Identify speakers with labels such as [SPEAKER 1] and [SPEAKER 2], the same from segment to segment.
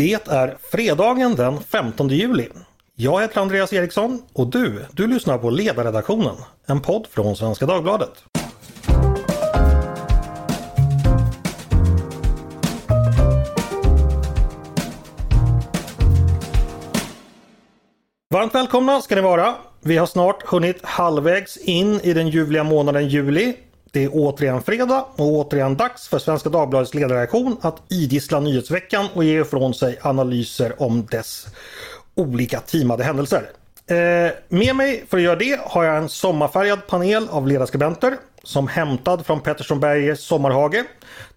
[SPEAKER 1] Det är fredagen den 15 juli. Jag heter Andreas Eriksson och du, du lyssnar på Ledarredaktionen, en podd från Svenska Dagbladet. Varmt välkomna ska ni vara. Vi har snart hunnit halvvägs in i den ljuvliga månaden juli. Det är återigen fredag och återigen dags för Svenska Dagbladets ledarreaktion att idissla nyhetsveckan och ge ifrån sig analyser om dess olika teamade händelser. Eh, med mig för att göra det har jag en sommarfärgad panel av ledarskribenter som hämtad från Pettersson Bergers sommarhage.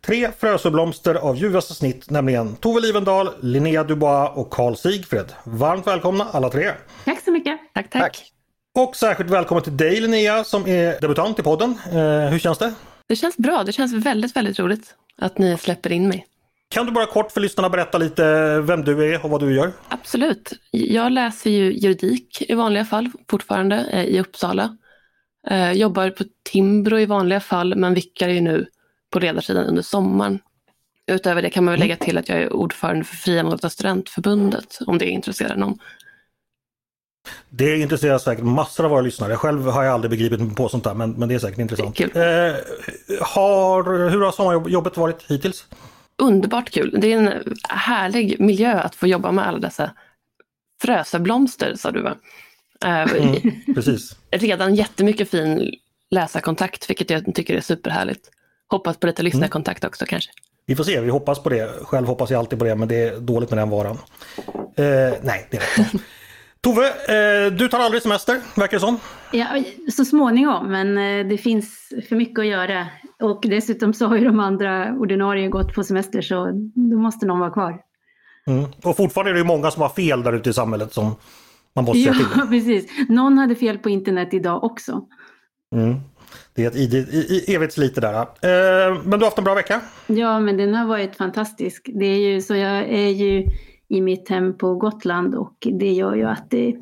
[SPEAKER 1] Tre frösöblomster av ljuvaste snitt, nämligen Tove Livendal, Linnea Dubois och Karl Sigfred. Varmt välkomna alla tre!
[SPEAKER 2] Tack så mycket!
[SPEAKER 3] Tack, tack! tack.
[SPEAKER 1] Och särskilt välkommen till dig Linnea som är debutant i podden. Eh, hur känns det?
[SPEAKER 3] Det känns bra. Det känns väldigt, väldigt roligt att ni släpper in mig.
[SPEAKER 1] Kan du bara kort för lyssnarna berätta lite vem du är och vad du gör?
[SPEAKER 3] Absolut. Jag läser ju juridik i vanliga fall fortfarande eh, i Uppsala. Eh, jobbar på Timbro i vanliga fall men vickar ju nu på ledarsidan under sommaren. Utöver det kan man väl lägga till att jag är ordförande för Fria Norra Studentförbundet om det intresserar någon.
[SPEAKER 1] Det intresserar säkert massor av våra lyssnare. Själv har jag aldrig begripit mig på sånt där men, men det är säkert intressant.
[SPEAKER 3] Är
[SPEAKER 1] eh, har, hur har sommarjobbet varit hittills?
[SPEAKER 3] Underbart kul. Det är en härlig miljö att få jobba med alla dessa fröseblomster sa du va?
[SPEAKER 1] Eh, mm, precis.
[SPEAKER 3] Redan jättemycket fin läsarkontakt vilket jag tycker är superhärligt. Hoppas på lite mm. lyssnarkontakt också kanske.
[SPEAKER 1] Vi får se, vi hoppas på det. Själv hoppas jag alltid på det men det är dåligt med den varan. Eh, nej, det är rätt. Tove, eh, du tar aldrig semester, verkar det som.
[SPEAKER 2] Ja, så småningom, men eh, det finns för mycket att göra. Och dessutom så har ju de andra ordinarie gått på semester så då måste någon vara kvar.
[SPEAKER 1] Mm. Och fortfarande är det ju många som har fel där ute i samhället som man måste
[SPEAKER 2] ja,
[SPEAKER 1] säga
[SPEAKER 2] till. Ja, precis. Någon hade fel på internet idag också.
[SPEAKER 1] Mm. Det är ett i, i, evigt slite där. Eh, men du har haft en bra vecka?
[SPEAKER 2] Ja, men den har varit fantastisk. Det är ju så jag är ju i mitt hem på Gotland och det gör ju att det,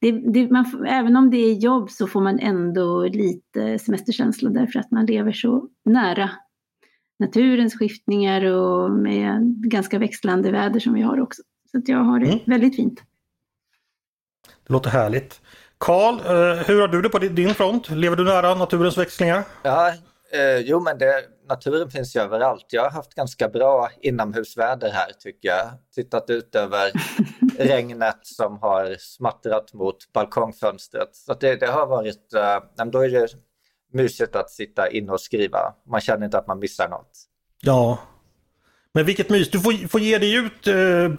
[SPEAKER 2] det, det man, även om det är jobb så får man ändå lite semesterkänsla därför att man lever så nära naturens skiftningar och med ganska växlande väder som vi har också. Så att jag har det mm. väldigt fint.
[SPEAKER 1] Det låter härligt. Karl, eh, hur har du det på din front? Lever du nära naturens växlingar?
[SPEAKER 4] Ja, eh, jo men det, naturen finns ju överallt. Jag har haft ganska bra inomhusväder här tycker jag. Tittat ut över regnet som har smattrat mot balkongfönstret. Så det, det, har varit, eh, då är det mysigt att sitta inne och skriva. Man känner inte att man missar något.
[SPEAKER 1] Ja, men vilket mys! Du får, får ge dig ut eh,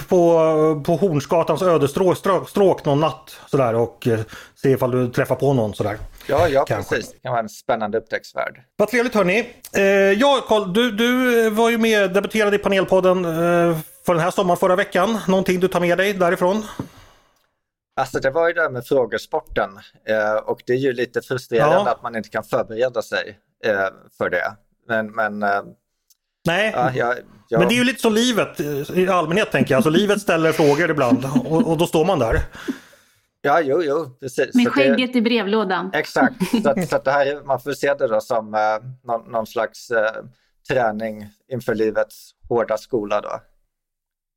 [SPEAKER 1] på, på Hornsgatans ödestråk stråk, stråk någon natt sådär och eh, se ifall du träffar på någon sådär.
[SPEAKER 4] Ja, ja precis. Det kan vara en spännande upptäcktsfärd.
[SPEAKER 1] Vad trevligt hörni! Eh, ja, Carl, du, du var ju med debuterade i panelpodden eh, för den här sommaren förra veckan. Någonting du tar med dig därifrån?
[SPEAKER 4] Alltså det var ju det här med frågesporten eh, och det är ju lite frustrerande ja. att man inte kan förbereda sig eh, för det. Men, men eh,
[SPEAKER 1] Nej, ja, ja, ja. men det är ju lite som livet i allmänhet tänker jag. Alltså livet ställer frågor ibland och, och då står man där.
[SPEAKER 4] Ja, jo, jo, precis.
[SPEAKER 2] Med skägget i brevlådan.
[SPEAKER 4] Exakt, så, att, så att det här, man får se det då som eh, någon, någon, slags eh, träning inför livets hårda skola då.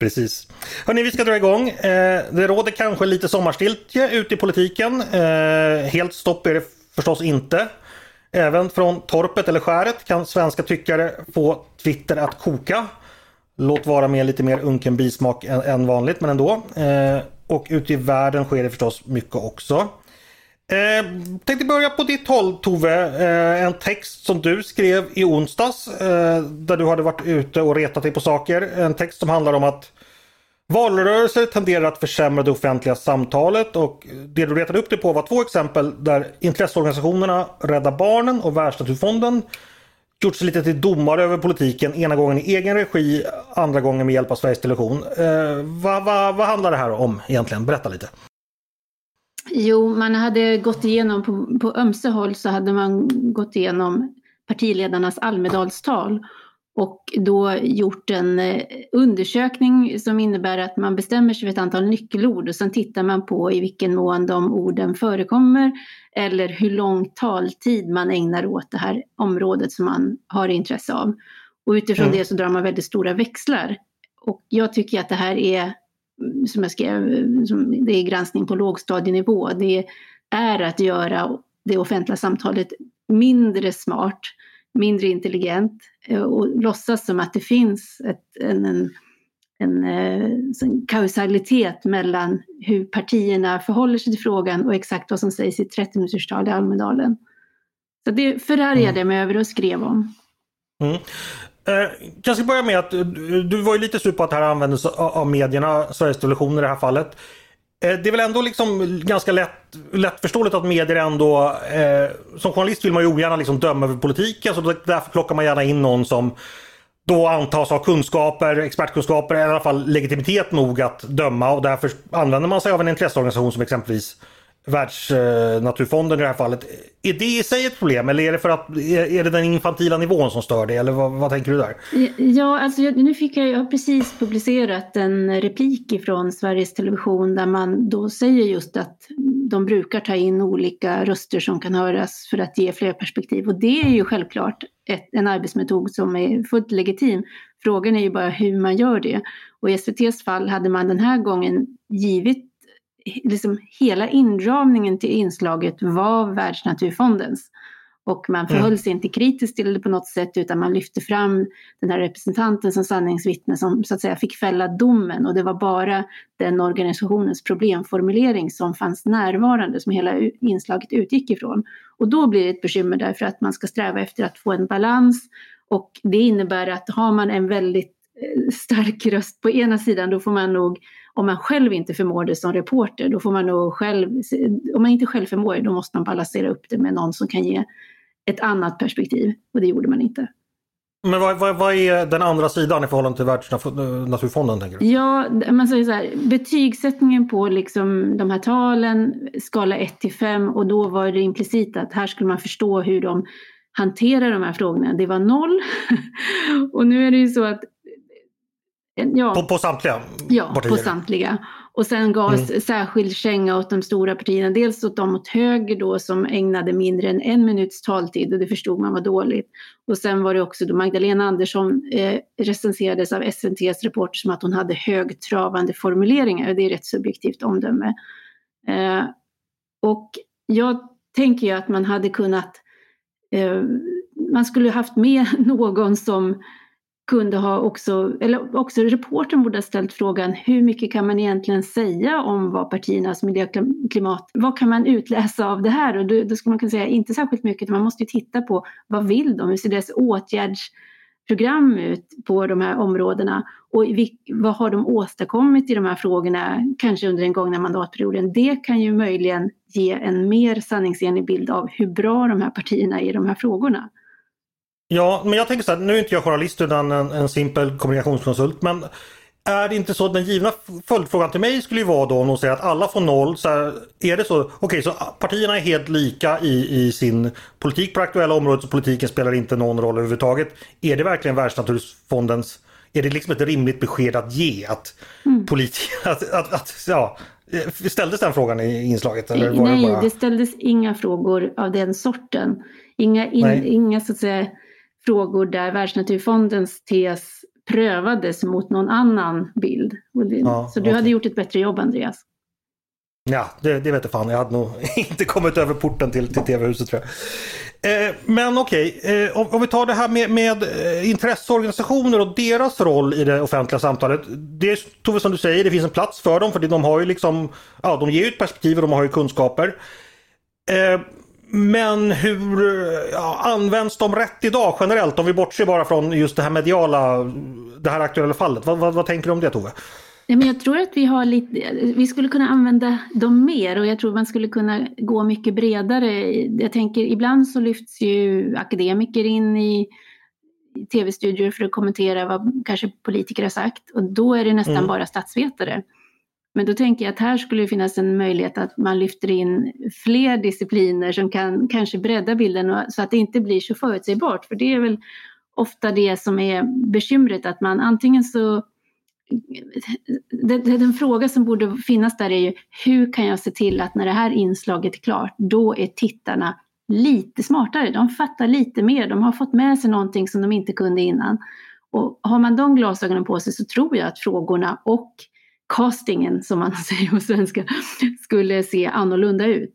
[SPEAKER 1] Precis. Hörni, vi ska dra igång. Eh, det råder kanske lite sommarstiltje ute i politiken. Eh, helt stopp är det förstås inte. Även från torpet eller skäret kan svenska tyckare få Twitter att koka. Låt vara med lite mer unken bismak än, än vanligt men ändå. Eh, och ute i världen sker det förstås mycket också. Eh, tänkte börja på ditt håll Tove. Eh, en text som du skrev i onsdags. Eh, där du hade varit ute och retat dig på saker. En text som handlar om att Valrörelser tenderar att försämra det offentliga samtalet och det du retade upp dig på var två exempel där intresseorganisationerna Rädda Barnen och Världsnaturfonden gjort sig lite till domare över politiken. Ena gången i egen regi, andra gången med hjälp av Sveriges Television. Eh, vad, vad, vad handlar det här om egentligen? Berätta lite.
[SPEAKER 2] Jo, man hade gått igenom på, på ömse håll så hade man gått igenom partiledarnas Almedalstal och då gjort en eh, undersökning som innebär att man bestämmer sig för ett antal nyckelord och sen tittar man på i vilken mån de orden förekommer eller hur lång taltid man ägnar åt det här området som man har intresse av. Och utifrån mm. det så drar man väldigt stora växlar. och jag tycker att det här är, som jag skrev, som det är granskning på lågstadienivå. Det är att göra det offentliga samtalet mindre smart, mindre intelligent och låtsas som att det finns ett, en, en en, eh, en kausalitet mellan hur partierna förhåller sig till frågan och exakt vad som sägs i 30 minuters tal i Almedalen. Så det förargade jag mm. mig över och skrev om.
[SPEAKER 1] Mm. Eh, jag ska börja med att du var ju lite sur på att det här användes av medierna, Sveriges Television i det här fallet. Eh, det är väl ändå liksom ganska lätt, lättförståeligt att medier ändå... Eh, som journalist vill man ju ogärna liksom döma över politiken så därför plockar man gärna in någon som då antas ha kunskaper, expertkunskaper, eller i alla fall legitimitet nog att döma och därför använder man sig av en intresseorganisation som exempelvis Världsnaturfonden i det här fallet. Är det i sig ett problem eller är det för att är det den infantila nivån som stör dig eller vad, vad tänker du där?
[SPEAKER 2] Ja, alltså nu fick jag, jag har precis publicerat en replik ifrån Sveriges Television där man då säger just att de brukar ta in olika röster som kan höras för att ge fler perspektiv och det är ju självklart ett, en arbetsmetod som är fullt legitim. Frågan är ju bara hur man gör det. Och i SVTs fall hade man den här gången givit liksom hela inramningen till inslaget var Världsnaturfondens. Och man förhöll mm. sig inte kritiskt till det på något sätt utan man lyfte fram den här representanten som sanningsvittne som så att säga fick fälla domen och det var bara den organisationens problemformulering som fanns närvarande som hela inslaget utgick ifrån. Och då blir det ett bekymmer därför att man ska sträva efter att få en balans och det innebär att har man en väldigt stark röst på ena sidan då får man nog om man själv inte förmår det som reporter, då får man nog själv, om man inte själv förmår det, då måste man balansera upp det med någon som kan ge ett annat perspektiv. Och det gjorde man inte.
[SPEAKER 1] Men vad, vad, vad är den andra sidan i förhållande till Världsnaturfonden? Tänker du?
[SPEAKER 2] Ja, man säger så här, betygssättningen på liksom de här talen, skala 1 till 5 och då var det implicit att här skulle man förstå hur de hanterar de här frågorna. Det var noll. och nu är det ju så att
[SPEAKER 1] Ja, på, på samtliga
[SPEAKER 2] Ja, partier. på samtliga. Och sen gavs mm. särskild känga åt de stora partierna. Dels åt de åt höger då som ägnade mindre än en minuts taltid och det förstod man var dåligt. Och sen var det också då Magdalena Andersson eh, recenserades av SVTs reporter som att hon hade högtravande formuleringar och det är ett rätt subjektivt omdöme. Eh, och jag tänker ju att man hade kunnat eh, man skulle haft med någon som kunde ha också, eller också reporten borde ha ställt frågan hur mycket kan man egentligen säga om vad partiernas miljöklimat, vad kan man utläsa av det här? Och då, då skulle man kunna säga inte särskilt mycket, man måste ju titta på vad vill de, hur ser deras åtgärdsprogram ut på de här områdena och vad har de åstadkommit i de här frågorna, kanske under den gångna mandatperioden. Det kan ju möjligen ge en mer sanningsenlig bild av hur bra de här partierna är i de här frågorna.
[SPEAKER 1] Ja, men jag tänker så här, nu är inte jag journalist utan en, en simpel kommunikationskonsult. Men är det inte så att den givna följdfrågan till mig skulle ju vara då om de säger att alla får noll. Så här, är det så? Okej, okay, så partierna är helt lika i, i sin politik på det aktuella området så politiken spelar inte någon roll överhuvudtaget. Är det verkligen Världsnaturfondens är det liksom ett rimligt besked att ge att mm. politiker, att, att, att, ja, ställdes den frågan i inslaget? Eller
[SPEAKER 2] var Nej,
[SPEAKER 1] det, bara...
[SPEAKER 2] det ställdes inga frågor av den sorten. Inga, in, inga så att säga frågor där Världsnaturfondens tes prövades mot någon annan bild. Ja, så du okay. hade gjort ett bättre jobb Andreas.
[SPEAKER 1] Ja, det, det vet jag fan. Jag hade nog inte kommit över porten till, till tv-huset tror jag. Eh, men okej, okay. eh, om, om, vi tar det här med, med eh, intresseorganisationer och deras roll i det offentliga samtalet. Det Tove som du säger, det finns en plats för dem för de har ju liksom, ja de ger ju ett perspektiv och de har ju kunskaper. Eh, men hur ja, används de rätt idag generellt om vi bortser bara från just det här mediala, det här aktuella fallet? Vad, vad, vad tänker du om det Tove?
[SPEAKER 2] Ja, men jag tror att vi, har lite, vi skulle kunna använda dem mer och jag tror man skulle kunna gå mycket bredare. Jag tänker ibland så lyfts ju akademiker in i tv-studior för att kommentera vad kanske politiker har sagt och då är det nästan mm. bara statsvetare. Men då tänker jag att här skulle det finnas en möjlighet att man lyfter in fler discipliner som kan kanske bredda bilden så att det inte blir så förutsägbart. För det är väl ofta det som är bekymret att man antingen så den fråga som borde finnas där är ju hur kan jag se till att när det här inslaget är klart, då är tittarna lite smartare. De fattar lite mer, de har fått med sig någonting som de inte kunde innan. Och har man de glasögonen på sig så tror jag att frågorna och castingen, som man säger på svenska, skulle se annorlunda ut.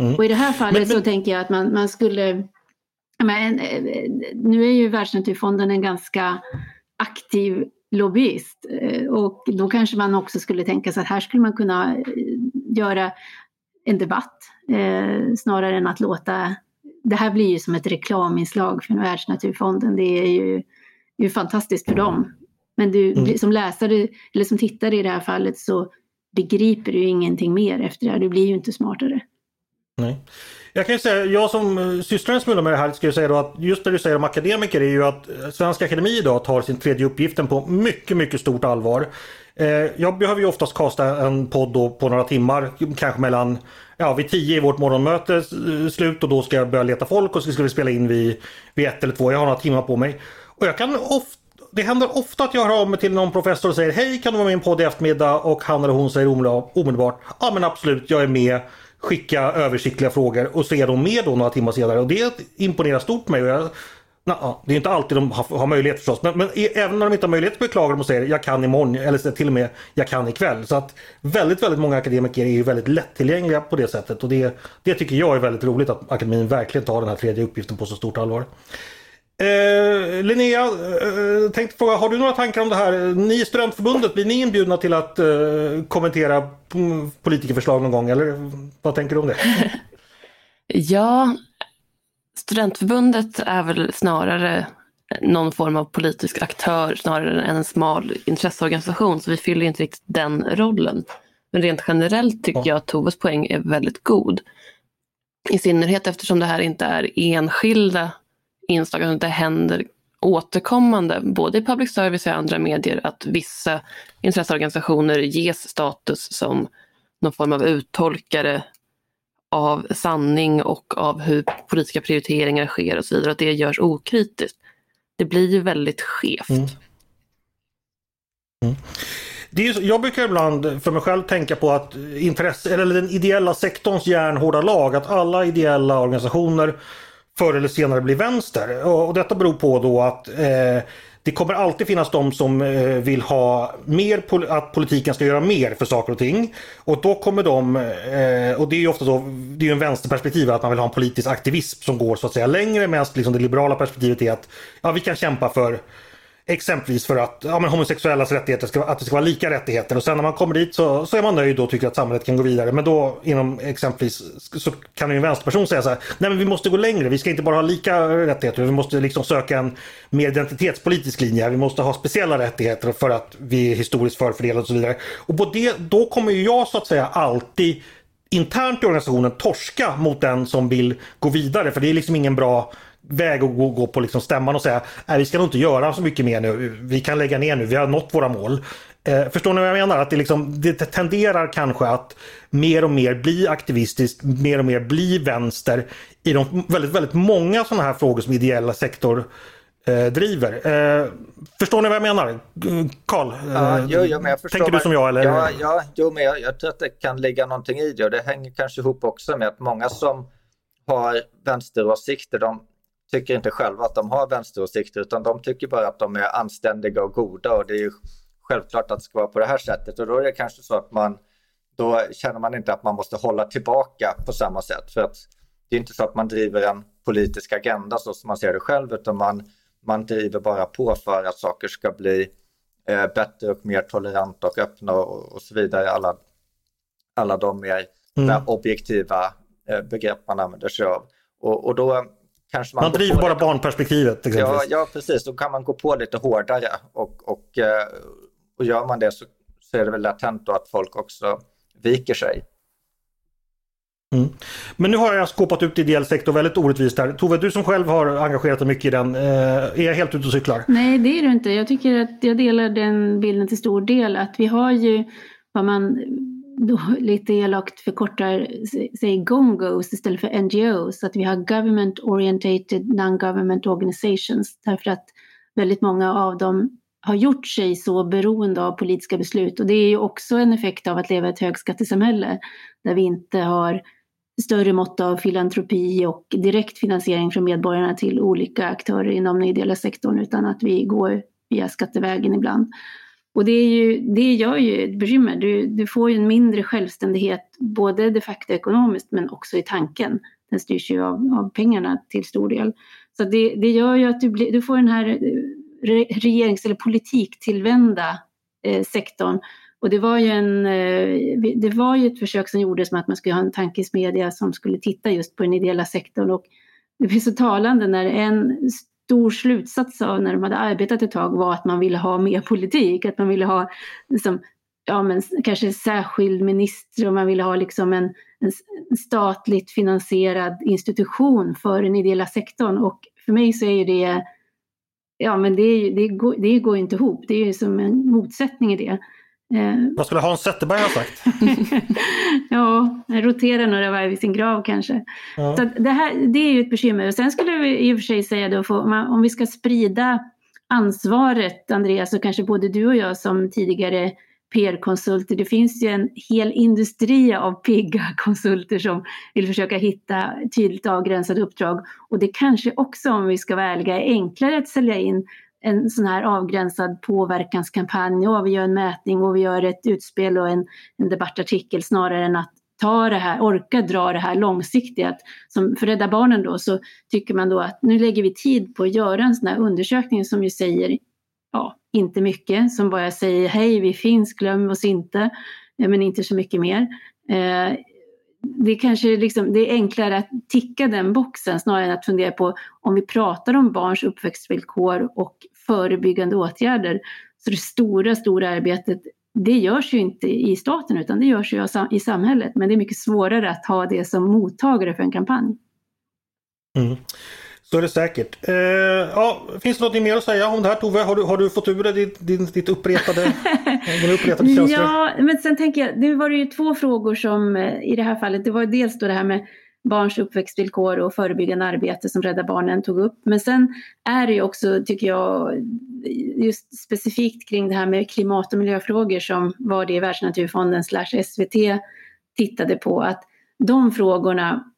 [SPEAKER 2] Mm. Och i det här fallet men, men... så tänker jag att man, man skulle men, nu är ju Världsnaturfonden en ganska aktiv lobbyist eh, och då kanske man också skulle tänka sig att här skulle man kunna eh, göra en debatt eh, snarare än att låta det här blir ju som ett reklaminslag för Världsnaturfonden. Det är ju, ju fantastiskt för dem. Men du mm. som läsare eller som tittare i det här fallet så begriper du ingenting mer efter det här. Du blir ju inte smartare.
[SPEAKER 1] Nej. Jag kan ju säga, jag som eh, sysslar en smula med det här ju säga då att just det du säger om akademiker är ju att eh, Svenska Akademi idag tar sin tredje uppgiften på mycket, mycket stort allvar. Eh, jag behöver ju oftast kasta en podd på några timmar, kanske mellan ja, vid tio i vårt morgonmöte slut och då ska jag börja leta folk och så ska vi spela in vid, vid ett eller två. Jag har några timmar på mig. Och jag kan ofta det händer ofta att jag hör av mig till någon professor och säger Hej kan du vara med i en podd i eftermiddag? Och han eller hon säger omedelbart Ja men absolut jag är med skicka översiktliga frågor och så är de med då några timmar senare. Och det imponerar stort på mig. Jag, na, det är inte alltid de har, har möjlighet förstås. Men, men, e, även när de inte har möjlighet beklagar de och säger jag kan imorgon eller till och med jag kan ikväll. Så att väldigt, väldigt många akademiker är ju väldigt lättillgängliga på det sättet. Och det, det tycker jag är väldigt roligt att akademin verkligen tar den här tredje uppgiften på så stort allvar. Eh, Linnea, eh, tänkte fråga, har du några tankar om det här? Ni i Studentförbundet, blir ni inbjudna till att eh, kommentera politikerförslag någon gång? Eller vad tänker du om det?
[SPEAKER 3] ja, Studentförbundet är väl snarare någon form av politisk aktör snarare än en smal intresseorganisation, så vi fyller inte riktigt den rollen. Men rent generellt tycker ja. jag att Toves poäng är väldigt god. I synnerhet eftersom det här inte är enskilda inslag, att det händer återkommande, både i public service och i andra medier, att vissa intresseorganisationer ges status som någon form av uttolkare av sanning och av hur politiska prioriteringar sker och så vidare, att det görs okritiskt. Det blir ju väldigt skevt. Mm.
[SPEAKER 1] Mm. Det är, jag brukar ibland för mig själv tänka på att intresse, eller den ideella sektorns järnhårda lag, att alla ideella organisationer förr eller senare blir vänster. Och detta beror på då att eh, det kommer alltid finnas de som eh, vill ha mer att politiken ska göra mer för saker och ting. Och då kommer de, eh, och det är ju ofta så, det är ju en vänsterperspektiv att man vill ha en politisk aktivism som går så att säga längre medan liksom det liberala perspektivet är att ja, vi kan kämpa för Exempelvis för att ja, men homosexuellas rättigheter ska, att det ska vara lika rättigheter och sen när man kommer dit så, så är man nöjd och tycker att samhället kan gå vidare. Men då inom exempelvis så kan en vänsterperson säga så här. Nej men vi måste gå längre. Vi ska inte bara ha lika rättigheter. Vi måste liksom söka en mer identitetspolitisk linje. Vi måste ha speciella rättigheter för att vi är historiskt förfördelade och så vidare. Och på det, då kommer ju jag så att säga alltid internt i organisationen torska mot den som vill gå vidare. För det är liksom ingen bra väg att gå, gå på liksom stämman och säga nej vi ska nog inte göra så mycket mer nu. Vi kan lägga ner nu, vi har nått våra mål. Eh, förstår ni vad jag menar? Att det, liksom, det tenderar kanske att mer och mer bli aktivistiskt, mer och mer bli vänster i de väldigt, väldigt många sådana här frågor som ideella sektor eh, driver. Eh, förstår ni vad jag menar? Karl,
[SPEAKER 4] ja, jo, jo, men
[SPEAKER 1] tänker du som jag? Eller?
[SPEAKER 4] Ja, ja jo, men jag, jag tror att det kan ligga någonting i det och det hänger kanske ihop också med att många som har vänsteråsikter, de tycker inte själva att de har vänsteråsikter utan de tycker bara att de är anständiga och goda och det är ju självklart att det ska vara på det här sättet och då är det kanske så att man då känner man inte att man måste hålla tillbaka på samma sätt för att det är inte så att man driver en politisk agenda så som man ser det själv utan man, man driver bara på för att saker ska bli eh, bättre och mer toleranta och öppna och, och, så vidare. Alla, alla de mer mm. objektiva eh, begrepp man använder sig av. Och, och då kanske man...
[SPEAKER 1] Man driver bara lite... barnperspektivet.
[SPEAKER 4] Ja, ja, precis. Då kan man gå på lite hårdare och, och, eh, och gör man det så, så är det väl latent då att folk också viker sig.
[SPEAKER 1] Mm. Men nu har jag skåpat ut ideell sektor väldigt orättvist här. Tove, du som själv har engagerat dig mycket i den, eh, är jag helt ute och cyklar?
[SPEAKER 2] Nej, det är du inte. Jag tycker att jag delar den bilden till stor del. Att vi har ju vad man då lite elakt förkortar sig GONGOs istället för NGOs, att vi har Government Orientated Non-Government Organizations. Därför att väldigt många av dem har gjort sig så beroende av politiska beslut. Och det är ju också en effekt av att leva i ett högskattesamhälle där vi inte har större mått av filantropi och direkt finansiering från medborgarna till olika aktörer inom den ideella sektorn utan att vi går via skattevägen ibland. Och det, är ju, det gör ju ett bekymmer. Du, du får ju en mindre självständighet både de facto ekonomiskt men också i tanken. Den styrs ju av, av pengarna till stor del. Så det, det gör ju att du, blir, du får den här eh, regerings eller politiktillvända eh, sektorn. Och det var, ju en, eh, det var ju ett försök som gjordes med att man skulle ha en tankesmedja som skulle titta just på den ideella sektorn. Och det blir så talande när en stor slutsats av när de hade arbetat ett tag var att man ville ha mer politik, att man ville ha liksom, ja, men kanske särskild minister och man ville ha liksom en, en statligt finansierad institution för den ideella sektorn. Och för mig så är det, ja men det, det, går, det går inte ihop, det är ju som en motsättning i det.
[SPEAKER 1] Eh. Vad skulle Hans Zetterberg ha sagt?
[SPEAKER 2] ja, rotera några varv i sin grav kanske. Ja. Så det, här, det är ju ett bekymmer. Och sen skulle vi i och för sig säga då, för, om vi ska sprida ansvaret, Andreas, så kanske både du och jag som tidigare PR-konsulter, det finns ju en hel industri av pigga konsulter som vill försöka hitta tydligt avgränsade uppdrag. Och det kanske också, om vi ska vara ärliga, är enklare att sälja in en sån här avgränsad påverkanskampanj och vi gör en mätning och vi gör ett utspel och en, en debattartikel snarare än att ta det här, orka dra det här långsiktiga. Som för Rädda Barnen då så tycker man då att nu lägger vi tid på att göra en sån här undersökning som ju säger, ja, inte mycket, som bara säger hej, vi finns, glöm oss inte, eh, men inte så mycket mer. Eh, det kanske liksom, det är enklare att ticka den boxen snarare än att fundera på om vi pratar om barns uppväxtvillkor och förebyggande åtgärder. Så det stora, stora arbetet, det görs ju inte i staten utan det görs ju i samhället. Men det är mycket svårare att ha det som mottagare för en kampanj.
[SPEAKER 1] Mm. Så är det säkert. Eh, ja, finns det något mer att säga om det här Tove? Har du, har du fått ur dig ditt, ditt, ditt uppretade, din uppretade
[SPEAKER 2] känslor? Ja, men sen tänker jag, det var ju två frågor som eh, i det här fallet, det var dels då det här med barns uppväxtvillkor och förebyggande arbete som Rädda Barnen tog upp. Men sen är det ju också, tycker jag, just specifikt kring det här med klimat och miljöfrågor som var det Världsnaturfonden slash SVT tittade på, att de frågorna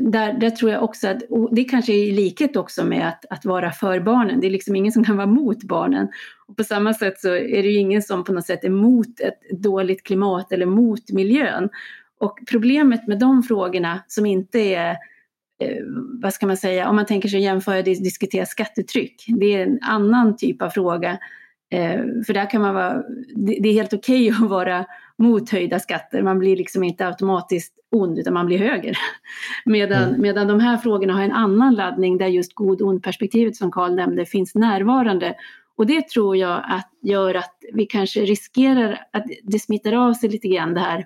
[SPEAKER 2] där, där tror jag också att, det kanske är i likhet också med att, att vara för barnen, det är liksom ingen som kan vara mot barnen. Och på samma sätt så är det ju ingen som på något sätt är mot ett dåligt klimat eller mot miljön. Och problemet med de frågorna som inte är, eh, vad ska man säga, om man tänker sig jämföra det diskutera skattetryck, det är en annan typ av fråga. Eh, för där kan man vara, det är helt okej okay att vara mot höjda skatter, man blir liksom inte automatiskt ond utan man blir höger. Medan, mm. medan de här frågorna har en annan laddning där just god-ond perspektivet som Karl nämnde finns närvarande. Och det tror jag att gör att vi kanske riskerar att det smittar av sig lite grann det här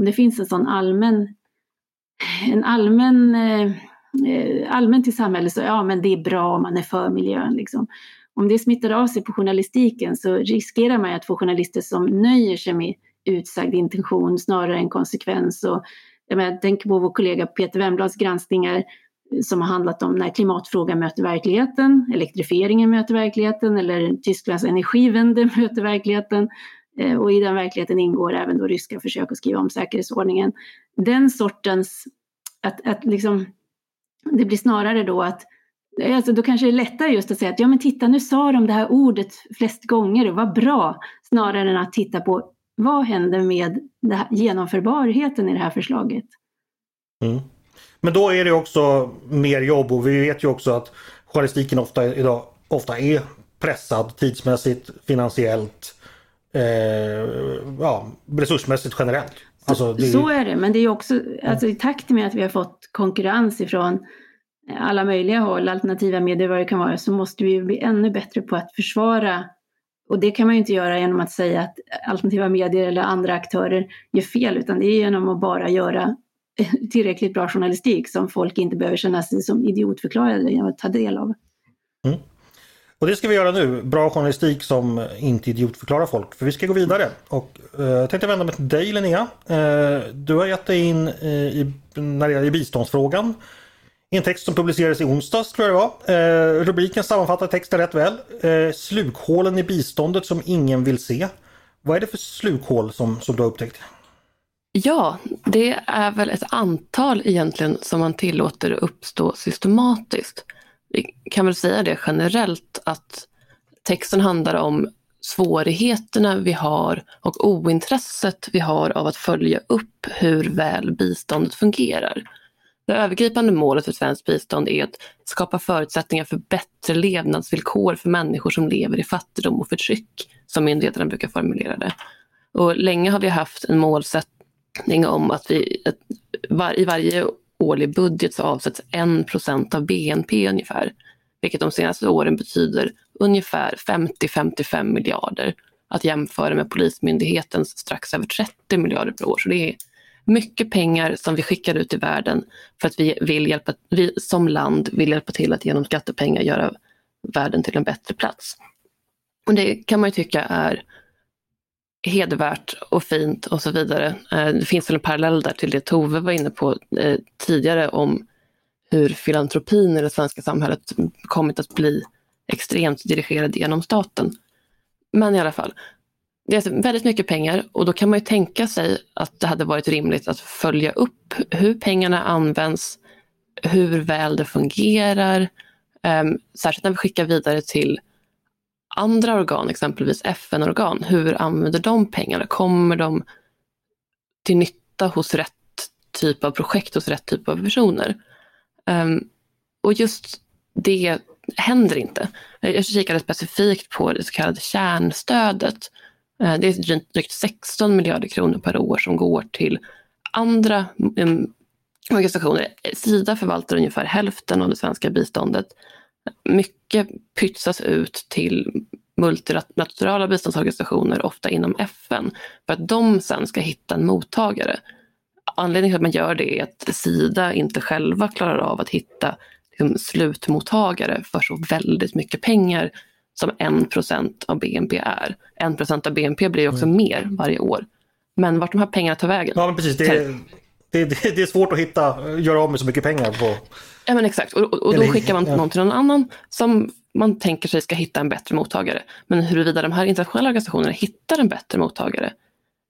[SPEAKER 2] om det finns en sån allmän, en allmän, eh, allmänt i samhället så ja men det är bra om man är för miljön liksom. Om det smittar av sig på journalistiken så riskerar man att få journalister som nöjer sig med utsagd intention snarare än konsekvens. Och, jag menar, tänk på vår kollega Peter Wemblads granskningar som har handlat om när klimatfrågan möter verkligheten, elektrifieringen möter verkligheten eller Tysklands energivände möter verkligheten. Eh, och i den verkligheten ingår även då ryska försök att skriva om säkerhetsordningen. Den sortens, att, att liksom, det blir snarare då att eh, Alltså då kanske det är lättare just att säga att ja men titta nu sa de det här ordet flest gånger och vad bra. Snarare än att titta på vad händer med här, genomförbarheten i det här förslaget.
[SPEAKER 1] Mm. Men då är det också mer jobb och vi vet ju också att journalistiken ofta idag ofta är pressad tidsmässigt, finansiellt eh, ja, resursmässigt generellt.
[SPEAKER 2] Alltså, det... Så är det, men det är också alltså, i takt med att vi har fått konkurrens ifrån alla möjliga håll, alternativa medier vad det kan vara, så måste vi bli ännu bättre på att försvara och det kan man ju inte göra genom att säga att alternativa medier eller andra aktörer gör fel, utan det är genom att bara göra tillräckligt bra journalistik som folk inte behöver känna sig som idiotförklarade genom att ta del av. Mm.
[SPEAKER 1] Och det ska vi göra nu. Bra journalistik som inte idiotförklarar folk. För vi ska gå vidare. Och eh, jag tänkte vända mig till dig Linnea. Eh, du har gett dig in eh, i, när det gäller biståndsfrågan. I en text som publicerades i onsdags tror jag det var. Eh, rubriken sammanfattar texten rätt väl. Eh, slukhålen i biståndet som ingen vill se. Vad är det för slukhål som, som du har upptäckt?
[SPEAKER 3] Ja, det är väl ett antal egentligen som man tillåter uppstå systematiskt vi kan väl säga det generellt att texten handlar om svårigheterna vi har och ointresset vi har av att följa upp hur väl biståndet fungerar. Det övergripande målet för svenskt bistånd är att skapa förutsättningar för bättre levnadsvillkor för människor som lever i fattigdom och förtryck, som myndigheterna brukar formulera det. Och länge har vi haft en målsättning om att vi att var, i varje årlig budget så avsätts 1 av BNP ungefär, vilket de senaste åren betyder ungefär 50-55 miljarder att jämföra med Polismyndighetens strax över 30 miljarder per år. Så det är mycket pengar som vi skickar ut i världen för att vi, vill hjälpa, vi som land vill hjälpa till att genom skattepengar göra världen till en bättre plats. Och det kan man ju tycka är hedervärt och fint och så vidare. Eh, det finns väl en parallell där till det Tove var inne på eh, tidigare om hur filantropin i det svenska samhället kommit att bli extremt dirigerad genom staten. Men i alla fall, det är väldigt mycket pengar och då kan man ju tänka sig att det hade varit rimligt att följa upp hur pengarna används, hur väl det fungerar, ehm, särskilt när vi skickar vidare till andra organ, exempelvis FN-organ. Hur använder de pengarna? Kommer de till nytta hos rätt typ av projekt, hos rätt typ av personer? Um, och just det händer inte. Jag kikade specifikt på det så kallade kärnstödet ehm, det är drygt 16 miljarder kronor per år som går till andra um, organisationer. Sida förvaltar ungefär hälften av det svenska biståndet. Mycket pytsas ut till multilaterala biståndsorganisationer, ofta inom FN, för att de sen ska hitta en mottagare. Anledningen till att man gör det är att Sida inte själva klarar av att hitta liksom, slutmottagare för så väldigt mycket pengar som 1% av BNP är. 1% av BNP blir också mm. mer varje år. Men vart de här pengarna tar vägen?
[SPEAKER 1] Ja, precis. Det är, det, det, det är svårt att hitta, göra av med så mycket pengar på...
[SPEAKER 3] Ja, men exakt. Och, och, och då skickar man ja. någon till någon annan som man tänker sig ska hitta en bättre mottagare. Men huruvida de här internationella organisationerna hittar en bättre mottagare,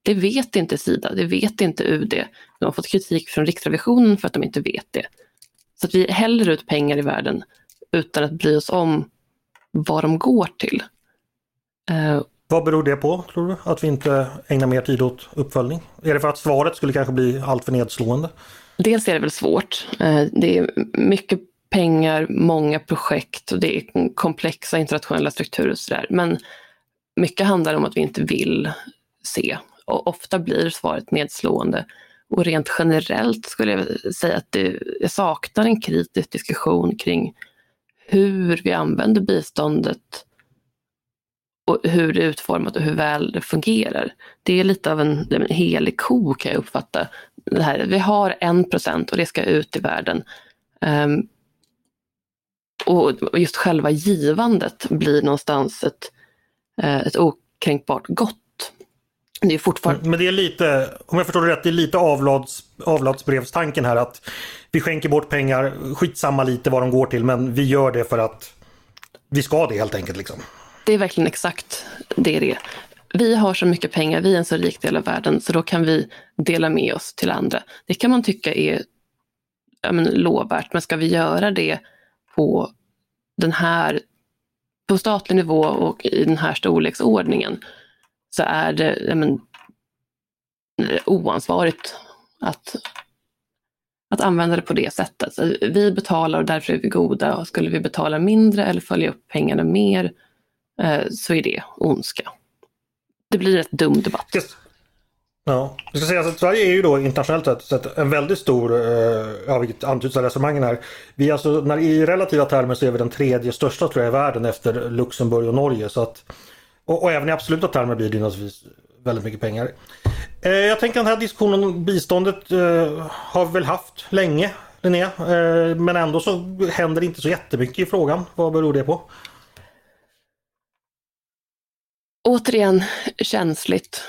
[SPEAKER 3] det vet inte Sida, det vet inte UD. De har fått kritik från Riksrevisionen för att de inte vet det. Så att vi häller ut pengar i världen utan att bry oss om vad de går till.
[SPEAKER 1] Vad beror det på, tror du? Att vi inte ägnar mer tid åt uppföljning? Är det för att svaret skulle kanske bli alltför nedslående?
[SPEAKER 3] Dels är det väl svårt. Eh, det är mycket pengar, många projekt och det är komplexa internationella strukturer och sådär. Men mycket handlar om att vi inte vill se och ofta blir svaret nedslående. Och rent generellt skulle jag säga att det, jag saknar en kritisk diskussion kring hur vi använder biståndet och hur det är utformat och hur väl det fungerar. Det är lite av en, en helig ko kan jag uppfatta. Det här, vi har en procent och det ska ut i världen. Um, och just själva givandet blir någonstans ett, eh, ett okränkbart gott.
[SPEAKER 1] Det är fortfarande... Men det är lite, om jag förstår det rätt, det är lite avlads, avladsbrevstanken här att vi skänker bort pengar, skitsamma lite vad de går till, men vi gör det för att vi ska det helt enkelt. Liksom.
[SPEAKER 3] Det är verkligen exakt det det är. Vi har så mycket pengar, vi är en så rik del av världen, så då kan vi dela med oss till andra. Det kan man tycka är ja, men, lovvärt, men ska vi göra det på den här på statlig nivå och i den här storleksordningen så är det ja, men, oansvarigt att att använda det på det sättet. Så vi betalar och därför är vi goda skulle vi betala mindre eller följa upp pengarna mer Eh, så är det ondska. Det blir ett dum debatt.
[SPEAKER 1] Yes. Ja, jag ska säga att Sverige är ju då internationellt sett, en väldigt stor, eh, ja vilket antyds av resonemangen här. Vi är alltså, när, i relativa termer så är vi den tredje största tror jag i världen efter Luxemburg och Norge. Så att, och, och även i absoluta termer blir det naturligtvis väldigt mycket pengar. Eh, jag tänker att den här diskussionen om biståndet eh, har vi väl haft länge, Linnea. Eh, men ändå så händer det inte så jättemycket i frågan. Vad beror det på?
[SPEAKER 3] Återigen känsligt,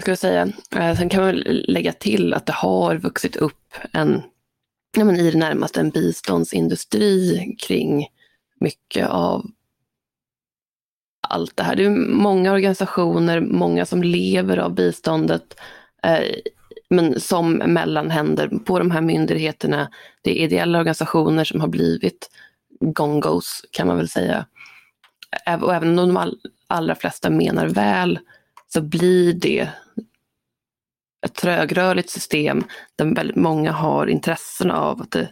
[SPEAKER 3] ska jag säga. Eh, sen kan man lägga till att det har vuxit upp en, ja men i det närmaste en biståndsindustri kring mycket av allt det här. Det är många organisationer, många som lever av biståndet, eh, men som mellanhänder på de här myndigheterna. Det är ideella organisationer som har blivit gongos kan man väl säga och även om de all, allra flesta menar väl, så blir det ett trögrörligt system där väldigt många har intressen av att det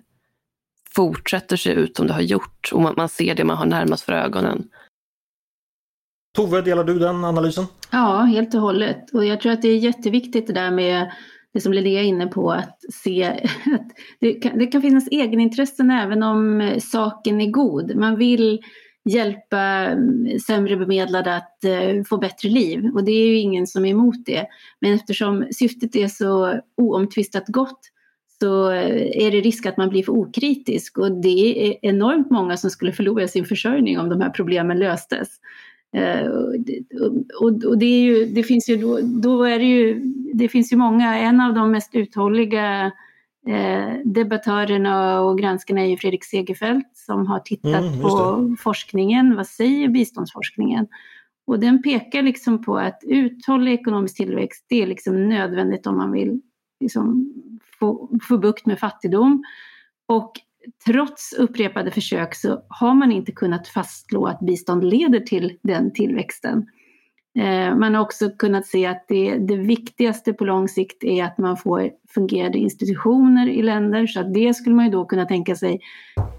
[SPEAKER 3] fortsätter se ut som det har gjort och man, man ser det man har närmast för ögonen.
[SPEAKER 1] Tove, delar du den analysen?
[SPEAKER 2] Ja, helt och hållet. Och jag tror att det är jätteviktigt det där med det som Linnea är inne på, att se att det kan, det kan finnas egenintressen även om saken är god. Man vill hjälpa mm, sämre bemedlade att eh, få bättre liv och det är ju ingen som är emot det. Men eftersom syftet är så oomtvistat gott så eh, är det risk att man blir för okritisk och det är enormt många som skulle förlora sin försörjning om de här problemen löstes. Eh, och, och, det, är ju, det finns ju då, då är det ju, det finns ju många, en av de mest uthålliga eh, debattörerna och granskarna är ju Fredrik Segerfeldt som har tittat mm, på forskningen. Vad säger biståndsforskningen? Och den pekar liksom på att uthållig ekonomisk tillväxt, det är liksom nödvändigt om man vill liksom få, få bukt med fattigdom. Och trots upprepade försök så har man inte kunnat fastslå att bistånd leder till den tillväxten. Eh, man har också kunnat se att det, det, viktigaste på lång sikt är att man får fungerande institutioner i länder. Så att det skulle man ju då kunna tänka sig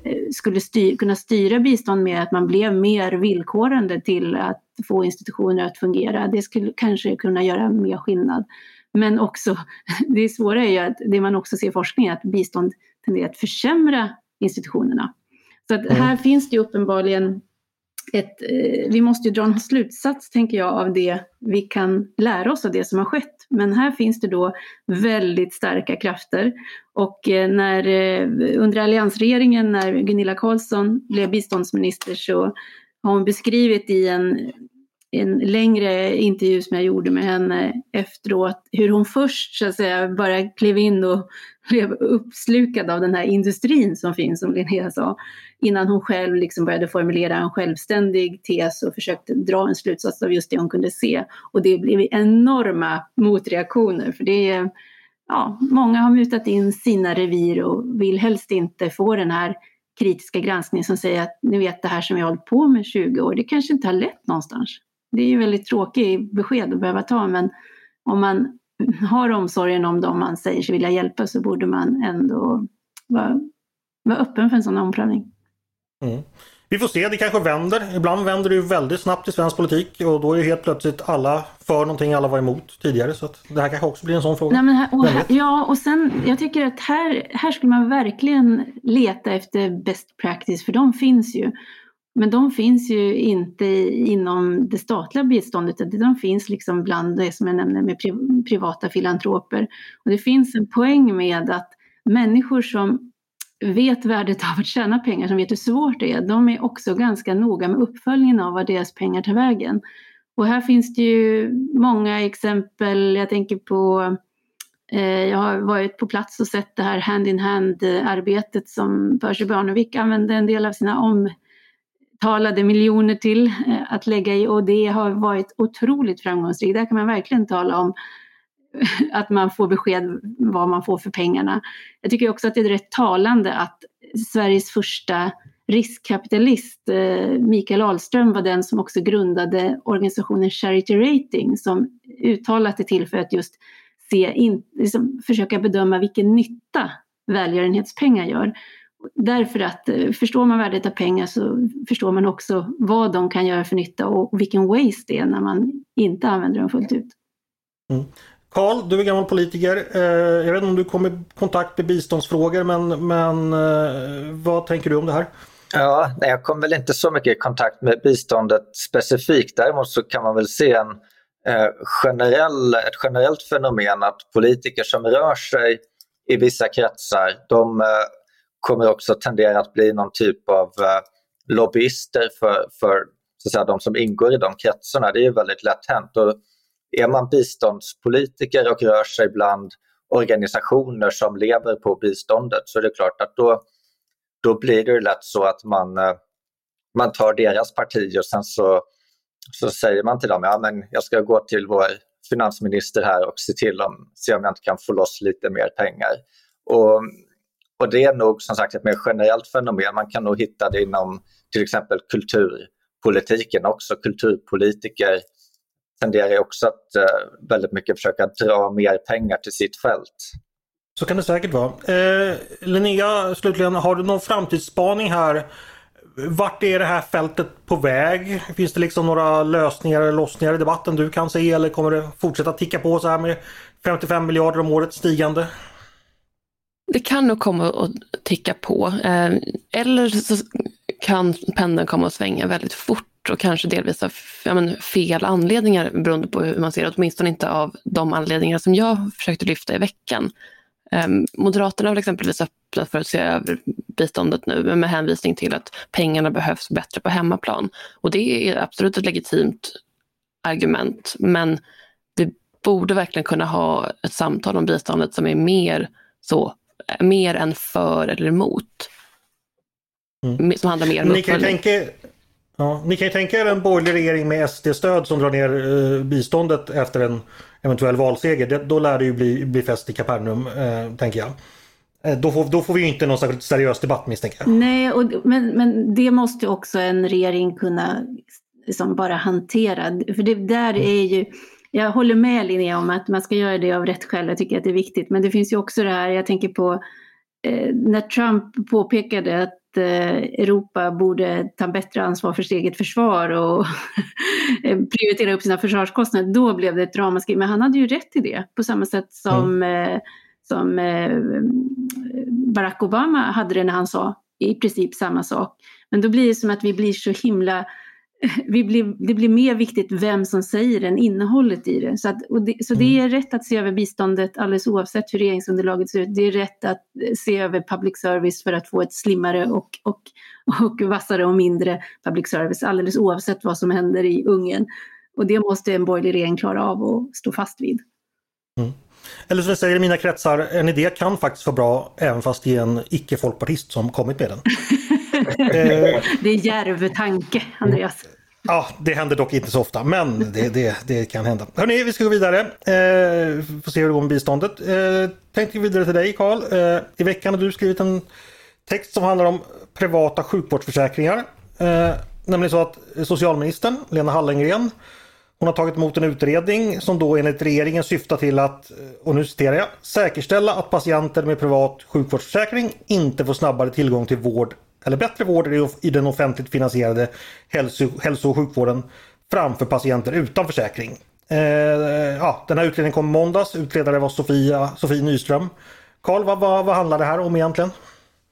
[SPEAKER 2] eh, skulle styr, kunna styra bistånd med att man blev mer villkorande till att få institutioner att fungera. Det skulle kanske kunna göra mer skillnad. Men också, det svåra är ju att det man också ser i forskningen, att bistånd tenderar att försämra institutionerna. Så att här mm. finns det ju uppenbarligen ett, eh, vi måste ju dra en slutsats, tänker jag, av det vi kan lära oss av det som har skett. Men här finns det då väldigt starka krafter. Och eh, när, eh, under alliansregeringen, när Gunilla Carlsson blev biståndsminister, så har hon beskrivit i en en längre intervju som jag gjorde med henne efteråt, hur hon först så att säga bara klev in och blev uppslukad av den här industrin som finns, som Linnea sa, innan hon själv liksom började formulera en självständig tes och försökte dra en slutsats av just det hon kunde se. Och det blev enorma motreaktioner, för det är, ja, många har mutat in sina revir och vill helst inte få den här kritiska granskningen som säger att ni vet det här som jag har hållit på med 20 år, det kanske inte har lett någonstans. Det är ju väldigt tråkigt besked att behöva ta, men om man har omsorgen om dem man säger sig vilja hjälpa så borde man ändå vara, vara öppen för en sån omprövning.
[SPEAKER 1] Mm. Vi får se, det kanske vänder. Ibland vänder det ju väldigt snabbt i svensk politik och då är helt plötsligt alla för någonting alla var emot tidigare. Så det här kanske också blir en sån fråga.
[SPEAKER 2] Nej, här, och här, ja, och sen jag tycker att här, här skulle man verkligen leta efter best practice för de finns ju. Men de finns ju inte inom det statliga biståndet, de finns liksom bland det som jag nämnde med privata filantroper. Och det finns en poäng med att människor som vet värdet av att tjäna pengar, som vet hur svårt det är, de är också ganska noga med uppföljningen av var deras pengar tar vägen. Och här finns det ju många exempel, jag tänker på eh, jag har varit på plats och sett det här hand-in-hand-arbetet som Percy Barnevik använde en del av sina om talade miljoner till eh, att lägga i och det har varit otroligt framgångsrikt. Där kan man verkligen tala om att man får besked vad man får för pengarna. Jag tycker också att det är rätt talande att Sveriges första riskkapitalist, eh, Mikael Ahlström, var den som också grundade organisationen Charity Rating som uttalat är till för att just se in, liksom försöka bedöma vilken nytta välgörenhetspengar gör. Därför att eh, förstår man värdet av pengar så förstår man också vad de kan göra för nytta och vilken waste det är när man inte använder dem fullt ut.
[SPEAKER 1] Mm. Karl, du är gammal politiker. Eh, jag vet inte om du kommer i kontakt med biståndsfrågor men, men eh, vad tänker du om det här?
[SPEAKER 4] Ja, nej, jag kom väl inte så mycket i kontakt med biståndet specifikt. Däremot så kan man väl se en eh, generell, ett generellt fenomen att politiker som rör sig i vissa kretsar, de eh, kommer också tendera att bli någon typ av eh, lobbyister för, för så att säga, de som ingår i de kretsarna. Det är ju väldigt lätt hänt. Och är man biståndspolitiker och rör sig bland organisationer som lever på biståndet så är det klart att då, då blir det lätt så att man, eh, man tar deras parti och sen så, så säger man till dem ja men jag ska gå till vår finansminister här och se till om, se om jag inte kan få loss lite mer pengar. Och och det är nog som sagt ett mer generellt fenomen. Man kan nog hitta det inom till exempel kulturpolitiken också. Kulturpolitiker tenderar också att eh, väldigt mycket försöka dra mer pengar till sitt fält.
[SPEAKER 1] Så kan det säkert vara. Eh, Linnea, slutligen, har du någon framtidsspaning här? Vart är det här fältet på väg? Finns det liksom några lösningar eller lossningar i debatten du kan se eller kommer det fortsätta ticka på så här med 55 miljarder om året stigande?
[SPEAKER 3] Det kan nog komma att ticka på. Eh, eller så kan pendeln komma att svänga väldigt fort och kanske delvis av ja, men, fel anledningar beroende på hur man ser det, åtminstone inte av de anledningar som jag försökte lyfta i veckan. Ehm, Moderaterna har exempelvis öppnat för att se över biståndet nu med hänvisning till att pengarna behövs bättre på hemmaplan. Och det är absolut ett legitimt argument, men vi borde verkligen kunna ha ett samtal om biståndet som är mer så, mer än för eller emot. Mm. Som handlar mer om
[SPEAKER 1] ni kan, tänka, ja, ni kan ju tänka er en borgerlig regering med SD-stöd som drar ner eh, biståndet efter en eventuell valseger. Det, då lär det ju bli, bli fest i Kapernaum, eh, tänker jag. Eh, då får, då får vi ju inte någon särskilt seriös debatt misstänker jag.
[SPEAKER 2] Nej, och, men, men det måste också en regering kunna liksom bara hantera. För det där mm. är ju, jag håller med Linnea om att man ska göra det av rätt skäl, jag tycker att det är viktigt. Men det finns ju också det här, jag tänker på eh, när Trump påpekade att Eh, Europa borde ta bättre ansvar för sitt eget försvar och prioritera upp sina försvarskostnader, då blev det ett ramaskri. Men han hade ju rätt i det, på samma sätt som, mm. Eh, som eh, Barack Obama hade det när han sa i princip samma sak. Men då blir det som att vi blir så himla vi blir, det blir mer viktigt vem som säger det än innehållet i det. Så, att, det, så det mm. är rätt att se över biståndet alldeles oavsett hur regeringsunderlaget ser ut. Det är rätt att se över public service för att få ett slimmare och, och, och vassare och mindre public service alldeles oavsett vad som händer i Ungern. Och det måste en borgerlig regering klara av och stå fast vid.
[SPEAKER 1] Mm. Eller som jag säger i mina kretsar, en idé kan faktiskt vara bra även fast det är en icke-folkpartist som kommit med den.
[SPEAKER 2] Det är djärv tanke, Andreas.
[SPEAKER 1] Ja, det händer dock inte så ofta, men det, det, det kan hända. Hörni, vi ska gå vidare. Eh, får se hur det går med biståndet. Eh, tänkte vidare till dig, Karl. Eh, I veckan har du skrivit en text som handlar om privata sjukvårdsförsäkringar. Eh, nämligen så att socialministern, Lena Hallengren, hon har tagit emot en utredning som då enligt regeringen syftar till att, och nu citerar jag, säkerställa att patienter med privat sjukvårdsförsäkring inte får snabbare tillgång till vård eller bättre vård i den offentligt finansierade hälso, hälso och sjukvården framför patienter utan försäkring. Eh, ja, den här utredningen kom måndags. Utredare var Sofia, Sofie Nyström. Karl, vad, vad, vad handlar det här om egentligen?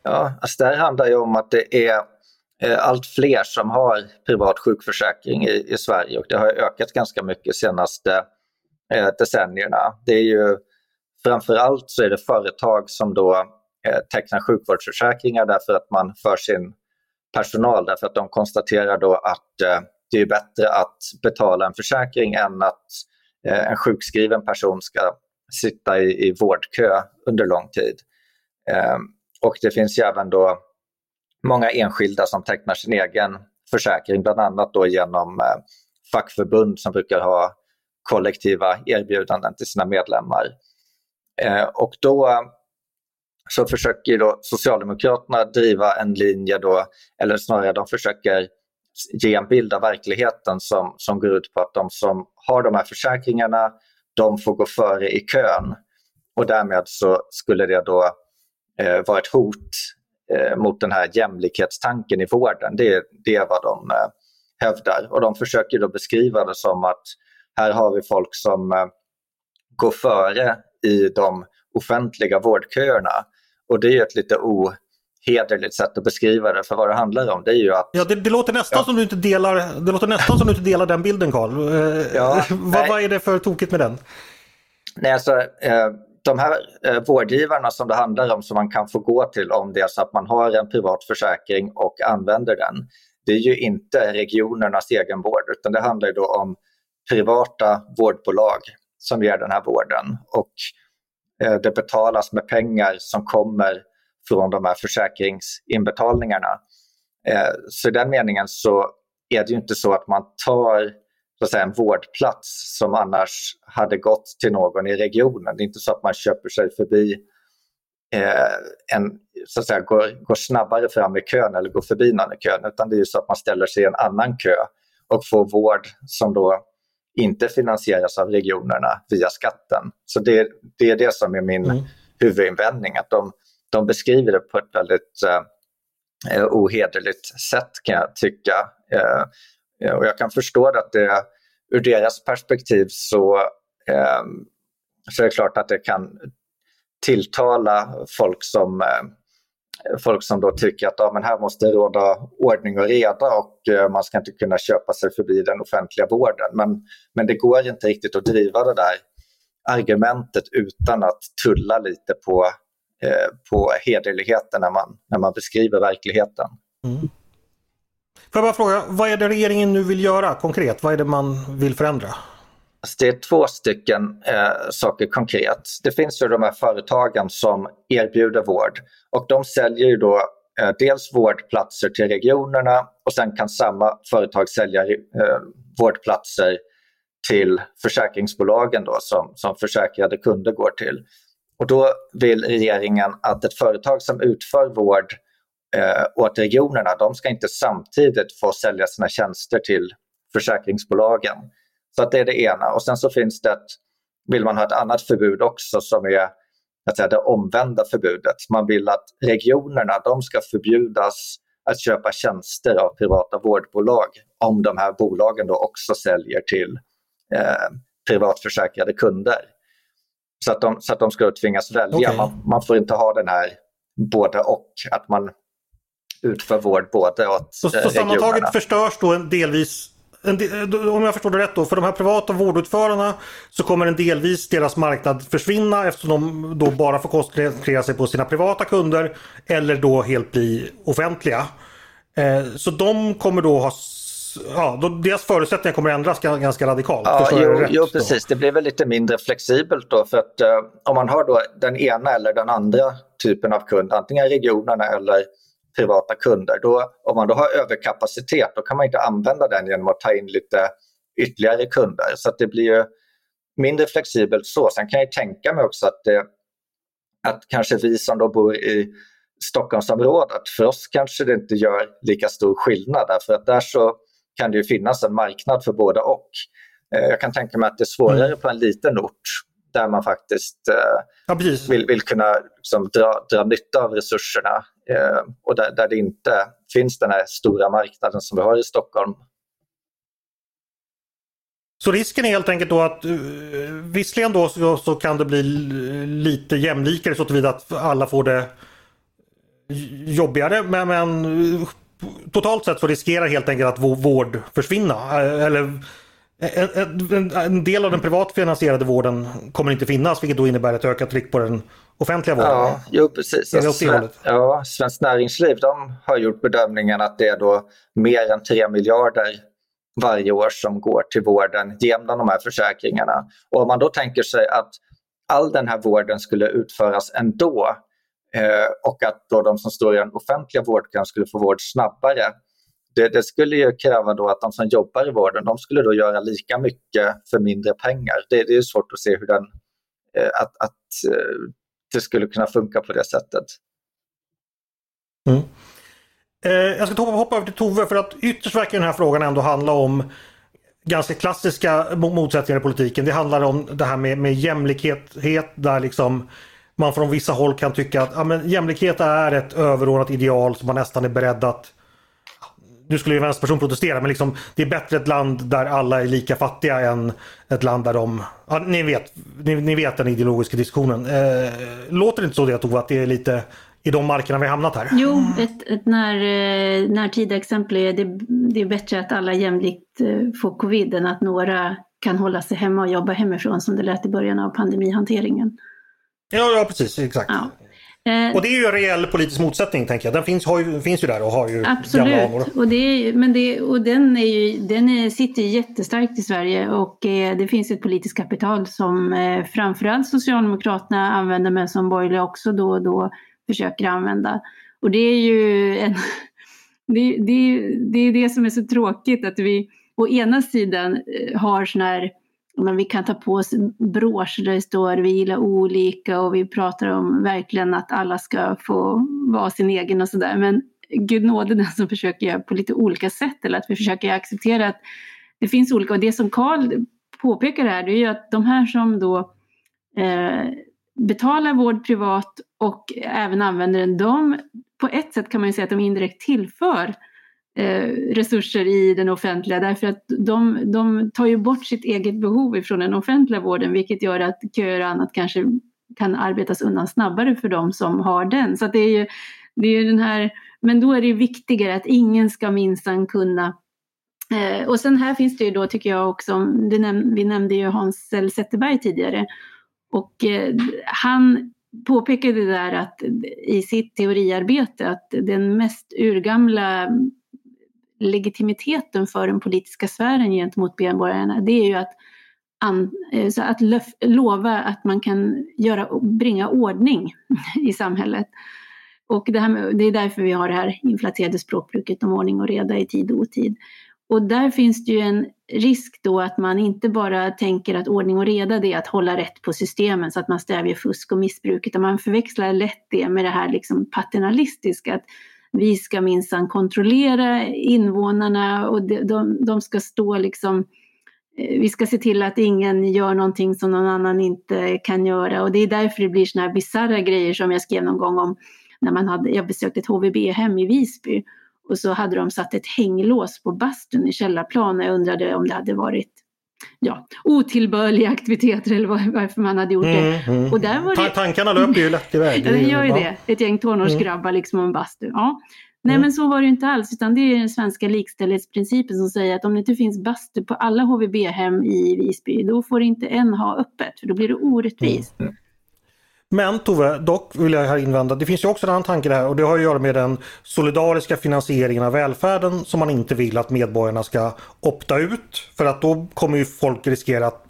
[SPEAKER 4] Ja, alltså det här handlar ju om att det är eh, allt fler som har privat sjukförsäkring i, i Sverige och det har ökat ganska mycket de senaste eh, decennierna. Det är ju framförallt så är det företag som då Eh, teckna sjukvårdsförsäkringar därför att man för sin personal, därför att de konstaterar då att eh, det är bättre att betala en försäkring än att eh, en sjukskriven person ska sitta i, i vårdkö under lång tid. Ehm, och det finns ju även då många enskilda som tecknar sin egen försäkring, bland annat då genom fackförbund som brukar ha kollektiva erbjudanden till sina medlemmar. Ehm, och då så försöker då Socialdemokraterna driva en linje då, eller snarare de försöker ge en bild av verkligheten som, som går ut på att de som har de här försäkringarna, de får gå före i kön. Och därmed så skulle det då eh, vara ett hot eh, mot den här jämlikhetstanken i vården. Det, det är vad de eh, hävdar. Och de försöker då beskriva det som att här har vi folk som eh, går före i de offentliga vårdköerna. Och det är ett lite ohederligt sätt att beskriva det, för vad det handlar om det är ju att...
[SPEAKER 1] Ja, det, det låter nästan ja. som du inte delar, det låter nästan som du inte delar den bilden Karl. Eh, ja, vad, vad är det för tokigt med den?
[SPEAKER 4] Nej, alltså, eh, de här eh, vårdgivarna som det handlar om som man kan få gå till om det är så att man har en privat försäkring och använder den. Det är ju inte regionernas egenvård utan det handlar då om privata vårdbolag som ger den här vården. Och Eh, det betalas med pengar som kommer från de här försäkringsinbetalningarna. Eh, så i den meningen så är det ju inte så att man tar så att säga, en vårdplats som annars hade gått till någon i regionen. Det är inte så att man köper sig förbi eh, en, så att säga, går, går snabbare fram i kön eller går förbi någon i kön, utan det är ju så att man ställer sig i en annan kö och får vård som då inte finansieras av regionerna via skatten. Så det, det är det som är min mm. huvudinvändning, att de, de beskriver det på ett väldigt eh, ohederligt sätt kan jag tycka. Eh, och jag kan förstå att det ur deras perspektiv så, eh, så är det klart att det kan tilltala folk som eh, folk som då tycker att ja, men här måste råda ordning och reda och eh, man ska inte kunna köpa sig förbi den offentliga vården. Men, men det går inte riktigt att driva det där argumentet utan att tulla lite på, eh, på hederligheten när man, när man beskriver verkligheten. Mm.
[SPEAKER 1] Får jag bara fråga, vad är det regeringen nu vill göra konkret? Vad är det man vill förändra?
[SPEAKER 4] Alltså, det är två stycken eh, saker konkret. Det finns ju de här företagen som erbjuder vård och de säljer ju då eh, dels vårdplatser till regionerna och sen kan samma företag sälja eh, vårdplatser till försäkringsbolagen då, som, som försäkrade kunder går till. Och då vill regeringen att ett företag som utför vård eh, åt regionerna, de ska inte samtidigt få sälja sina tjänster till försäkringsbolagen. Så att det är det ena. Och sen så finns det, ett, vill man ha ett annat förbud också som är att säga, det omvända förbudet. Man vill att regionerna de ska förbjudas att köpa tjänster av privata vårdbolag om de här bolagen då också säljer till eh, privatförsäkrade kunder. Så att de, så att de ska tvingas välja. Okay. Man, man, får inte ha den här både och, att man utför vård både åt
[SPEAKER 1] så, regionerna. Så sammantaget förstörs då delvis en, om jag förstår det rätt då, för de här privata vårdutförarna så kommer en delvis deras marknad försvinna eftersom de då bara får koncentrera sig på sina privata kunder eller då helt bli offentliga. Eh, så de kommer då ha Ja, då, deras förutsättningar kommer ändras ganska radikalt.
[SPEAKER 4] Ja, jo, jo, precis. Det blir väl lite mindre flexibelt då för att eh, om man har då den ena eller den andra typen av kund, antingen regionerna eller privata kunder. Då, om man då har överkapacitet då kan man inte använda den genom att ta in lite ytterligare kunder. Så det blir ju mindre flexibelt så. Sen kan jag tänka mig också att, det, att kanske vi som då bor i Stockholmsområdet, för oss kanske det inte gör lika stor skillnad därför att där så kan det ju finnas en marknad för både och. Eh, jag kan tänka mig att det är svårare mm. på en liten ort där man faktiskt eh, ja, vill, vill kunna liksom, dra, dra nytta av resurserna Eh, och där, där det inte finns den här stora marknaden som vi har i Stockholm.
[SPEAKER 1] Så risken är helt enkelt då att eh, visserligen då så, så, kan det bli lite jämlikare så tillvida att alla får det jobbigare men, men eh, totalt sett så riskerar helt enkelt att vård försvinna. Eller en, en, del av den privat finansierade vården kommer inte finnas vilket då innebär ett ökat tryck på den offentliga vården.
[SPEAKER 4] Ja, jo, precis. Det ja, Svenskt Näringsliv de har gjort bedömningen att det är då mer än 3 miljarder varje år som går till vården genom de här försäkringarna. Och om man då tänker sig att all den här vården skulle utföras ändå eh, och att då de som står i den offentliga vårdkön skulle få vård snabbare det, det, skulle ju kräva då att de som jobbar i vården, de skulle då göra lika mycket för mindre pengar. Det, det är svårt att se hur den, eh, att, att eh, det skulle kunna funka på det sättet.
[SPEAKER 1] Mm. Eh, jag ska hoppa över till Tove för att ytterst verkar den här frågan ändå handla om ganska klassiska motsättningar i politiken. Det handlar om det här med, med jämlikhet där liksom man från vissa håll kan tycka att ja, men jämlikhet är ett överordnat ideal som man nästan är beredd att nu skulle ju en vänsterperson protestera men liksom det är bättre ett land där alla är lika fattiga än ett land där de... Ja, ni, vet, ni, ni vet den ideologiska diskussionen. Eh, låter det inte så det Tove att det är lite i de markerna vi hamnat här?
[SPEAKER 2] Jo, ett, ett när, eh, närtida exempel är det, det är bättre att alla jämlikt eh, får covid än att några kan hålla sig hemma och jobba hemifrån som det lät i början av pandemihanteringen.
[SPEAKER 1] Ja, ja precis, exakt. Ja. Eh, och det är ju en reell politisk motsättning tänker jag. Den finns, ju, finns ju där och har ju
[SPEAKER 2] Absolut. gamla anor. Och, det är, men det, och den, är ju, den är, sitter jättestarkt i Sverige och eh, det finns ett politiskt kapital som eh, framförallt Socialdemokraterna använder men som borgerliga också då och då försöker använda. Och det är ju en, det, det, det är det som är så tråkigt att vi å ena sidan eh, har sån här men vi kan ta på oss broscher där det står vi gillar olika och vi pratar om verkligen att alla ska få vara sin egen och sådär. Men gud nåde den som försöker göra på lite olika sätt eller att vi försöker acceptera att det finns olika. Och det som Karl påpekar här det är ju att de här som då eh, betalar vård privat och även använder den, de på ett sätt kan man ju säga att de indirekt tillför eh, resurser i den offentliga. Därför att de, de tar ju bort sitt eget behov ifrån den offentliga vården vilket gör att köer och annat kanske kan arbetas undan snabbare för de som har den. Så det är ju, det är den här, men då är det viktigare att ingen ska minsann kunna eh, och sen här finns det ju då tycker jag också, näm vi nämnde ju Hans L. Zetterberg tidigare. Och eh, han påpekade där att i sitt teoriarbete att den mest urgamla legitimiteten för den politiska sfären gentemot medborgarna, det är ju att, an, eh, så att löf, lova att man kan göra, bringa ordning i samhället. Och det, här med, det är därför vi har det här inflaterade språkbruket om ordning och reda i tid och otid. Och där finns det ju en risk då att man inte bara tänker att ordning och reda det är att hålla rätt på systemen så att man stävjar fusk och missbruk, utan man förväxlar lätt det med det här liksom paternalistiska, att vi ska minsann kontrollera invånarna och de, de, de ska stå liksom eh, vi ska se till att ingen gör någonting som någon annan inte kan göra. Och det är därför det blir såna här bisarra grejer som jag skrev någon gång om när man hade, jag besökte ett HVB-hem i Visby och så hade de satt ett hänglås på bastun i källarplan och jag undrade om det hade varit ja, otillbörliga aktiviteter eller varför man hade gjort det. Mm, mm.
[SPEAKER 1] Och där var det... Tankarna löper ju lätt iväg.
[SPEAKER 2] ja, det gör ju det. Ett gäng tonårsgrabbar mm. liksom och en bastu. Ja. Nej, mm. men så var det inte alls, utan det är den svenska likställighetsprincipen som säger att om det inte finns bastu på alla HVB-hem i Visby, då får inte en ha öppet, för då blir det orättvist. Mm.
[SPEAKER 1] Men Tove, dock vill jag här invända, det finns ju också en annan tanke där och det har att göra med den solidariska finansieringen av välfärden som man inte vill att medborgarna ska opta ut. För att då kommer ju folk riskera att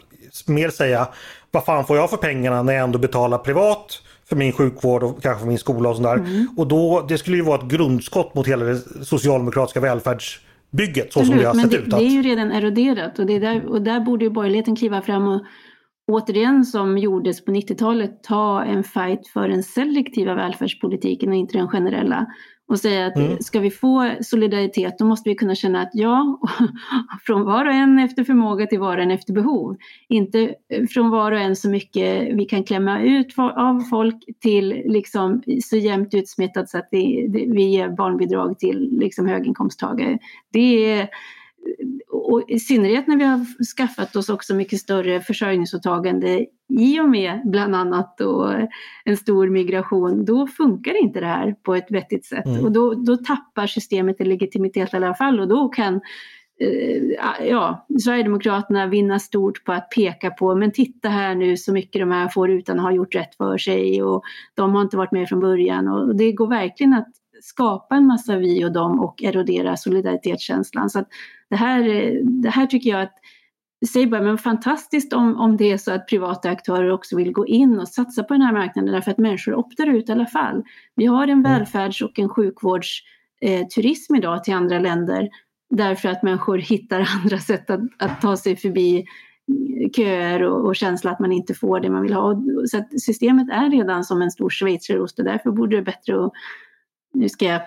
[SPEAKER 1] mer säga vad fan får jag för pengarna när jag ändå betalar privat för min sjukvård och kanske för min skola och sådär. Mm. Och då, det skulle ju vara ett grundskott mot hela det socialdemokratiska välfärdsbygget så som det har sett
[SPEAKER 2] det,
[SPEAKER 1] ut.
[SPEAKER 2] Det är ju redan eroderat och, där, och där borde ju borgerligheten kliva fram och återigen som gjordes på 90-talet ta en fight för den selektiva välfärdspolitiken och inte den generella. Och säga att mm. ska vi få solidaritet då måste vi kunna känna att ja, från var och en efter förmåga till var och en efter behov. Inte från var och en så mycket vi kan klämma ut av folk till liksom så jämnt utsmittat så att vi, vi ger barnbidrag till liksom höginkomsttagare. Det är och i synnerhet när vi har skaffat oss också mycket större försörjningsåtagande i och med bland annat en stor migration, då funkar inte det här på ett vettigt sätt. Mm. Och då, då tappar systemet i legitimitet i alla fall och då kan eh, ja, Sverigedemokraterna vinna stort på att peka på, men titta här nu så mycket de här får utan att ha gjort rätt för sig och de har inte varit med från början. Och det går verkligen att skapa en massa vi och dem och erodera solidaritetskänslan. Så det, här, det här tycker jag att Säg bara, men fantastiskt om, om det är så att privata aktörer också vill gå in och satsa på den här marknaden därför att människor optar ut i alla fall. Vi har en mm. välfärds och en sjukvårdsturism eh, idag till andra länder därför att människor hittar andra sätt att, att ta sig förbi köer och, och känsla att man inte får det man vill ha. Så systemet är redan som en stor schweizerost och därför borde det bättre att nu ska jag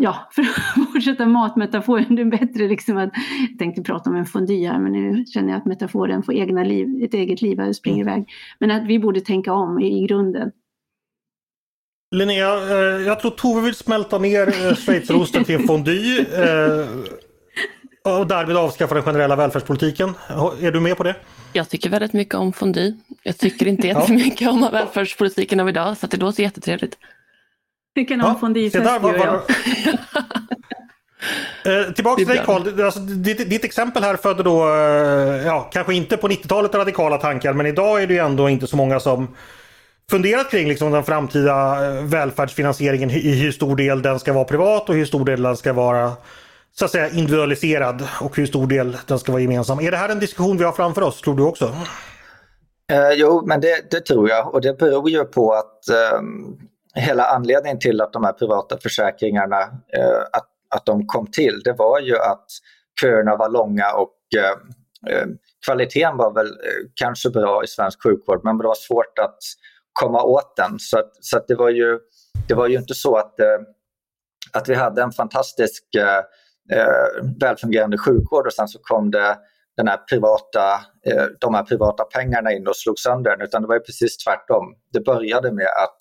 [SPEAKER 2] ja, för att fortsätta matmetaforen, det är bättre liksom att, jag tänkte prata om en fondue här, men nu känner jag att metaforen får egna liv, ett eget liv och springer mm. iväg. Men att vi borde tänka om i, i grunden.
[SPEAKER 1] Linnea, eh, jag tror Tove vill smälta ner eh, schweizerosten till en fondue eh, och därmed avskaffa den generella välfärdspolitiken. Är du med på det?
[SPEAKER 3] Jag tycker väldigt mycket om fondue. Jag tycker inte jättemycket om välfärdspolitiken av idag, så det låter jättetrevligt.
[SPEAKER 2] Vi kan ha en fondue-fest
[SPEAKER 1] var, var... eh, tillbaka till dig Karl. Alltså, ditt, ditt, exempel här födde då, eh, ja kanske inte på 90-talet radikala tankar men idag är det ju ändå inte så många som funderat kring liksom, den framtida eh, välfärdsfinansieringen, i hur stor del den ska vara privat och hur stor del den ska vara så att säga individualiserad och hur stor del den ska vara gemensam. Är det här en diskussion vi har framför oss, tror du också?
[SPEAKER 4] Eh, jo, men det, det, tror jag och det beror ju på att eh, hela anledningen till att de här privata försäkringarna eh, att, att de kom till, det var ju att köerna var långa och eh, eh kvaliteten var väl eh, kanske bra i svensk sjukvård men det var svårt att komma åt den. Så, att, så att det, var ju, det var ju inte så att, eh, att vi hade en fantastisk eh, välfungerande sjukvård och sen så kom det den här privata, eh, de här privata pengarna in och slog sönder den, utan det var ju precis tvärtom. Det började med att,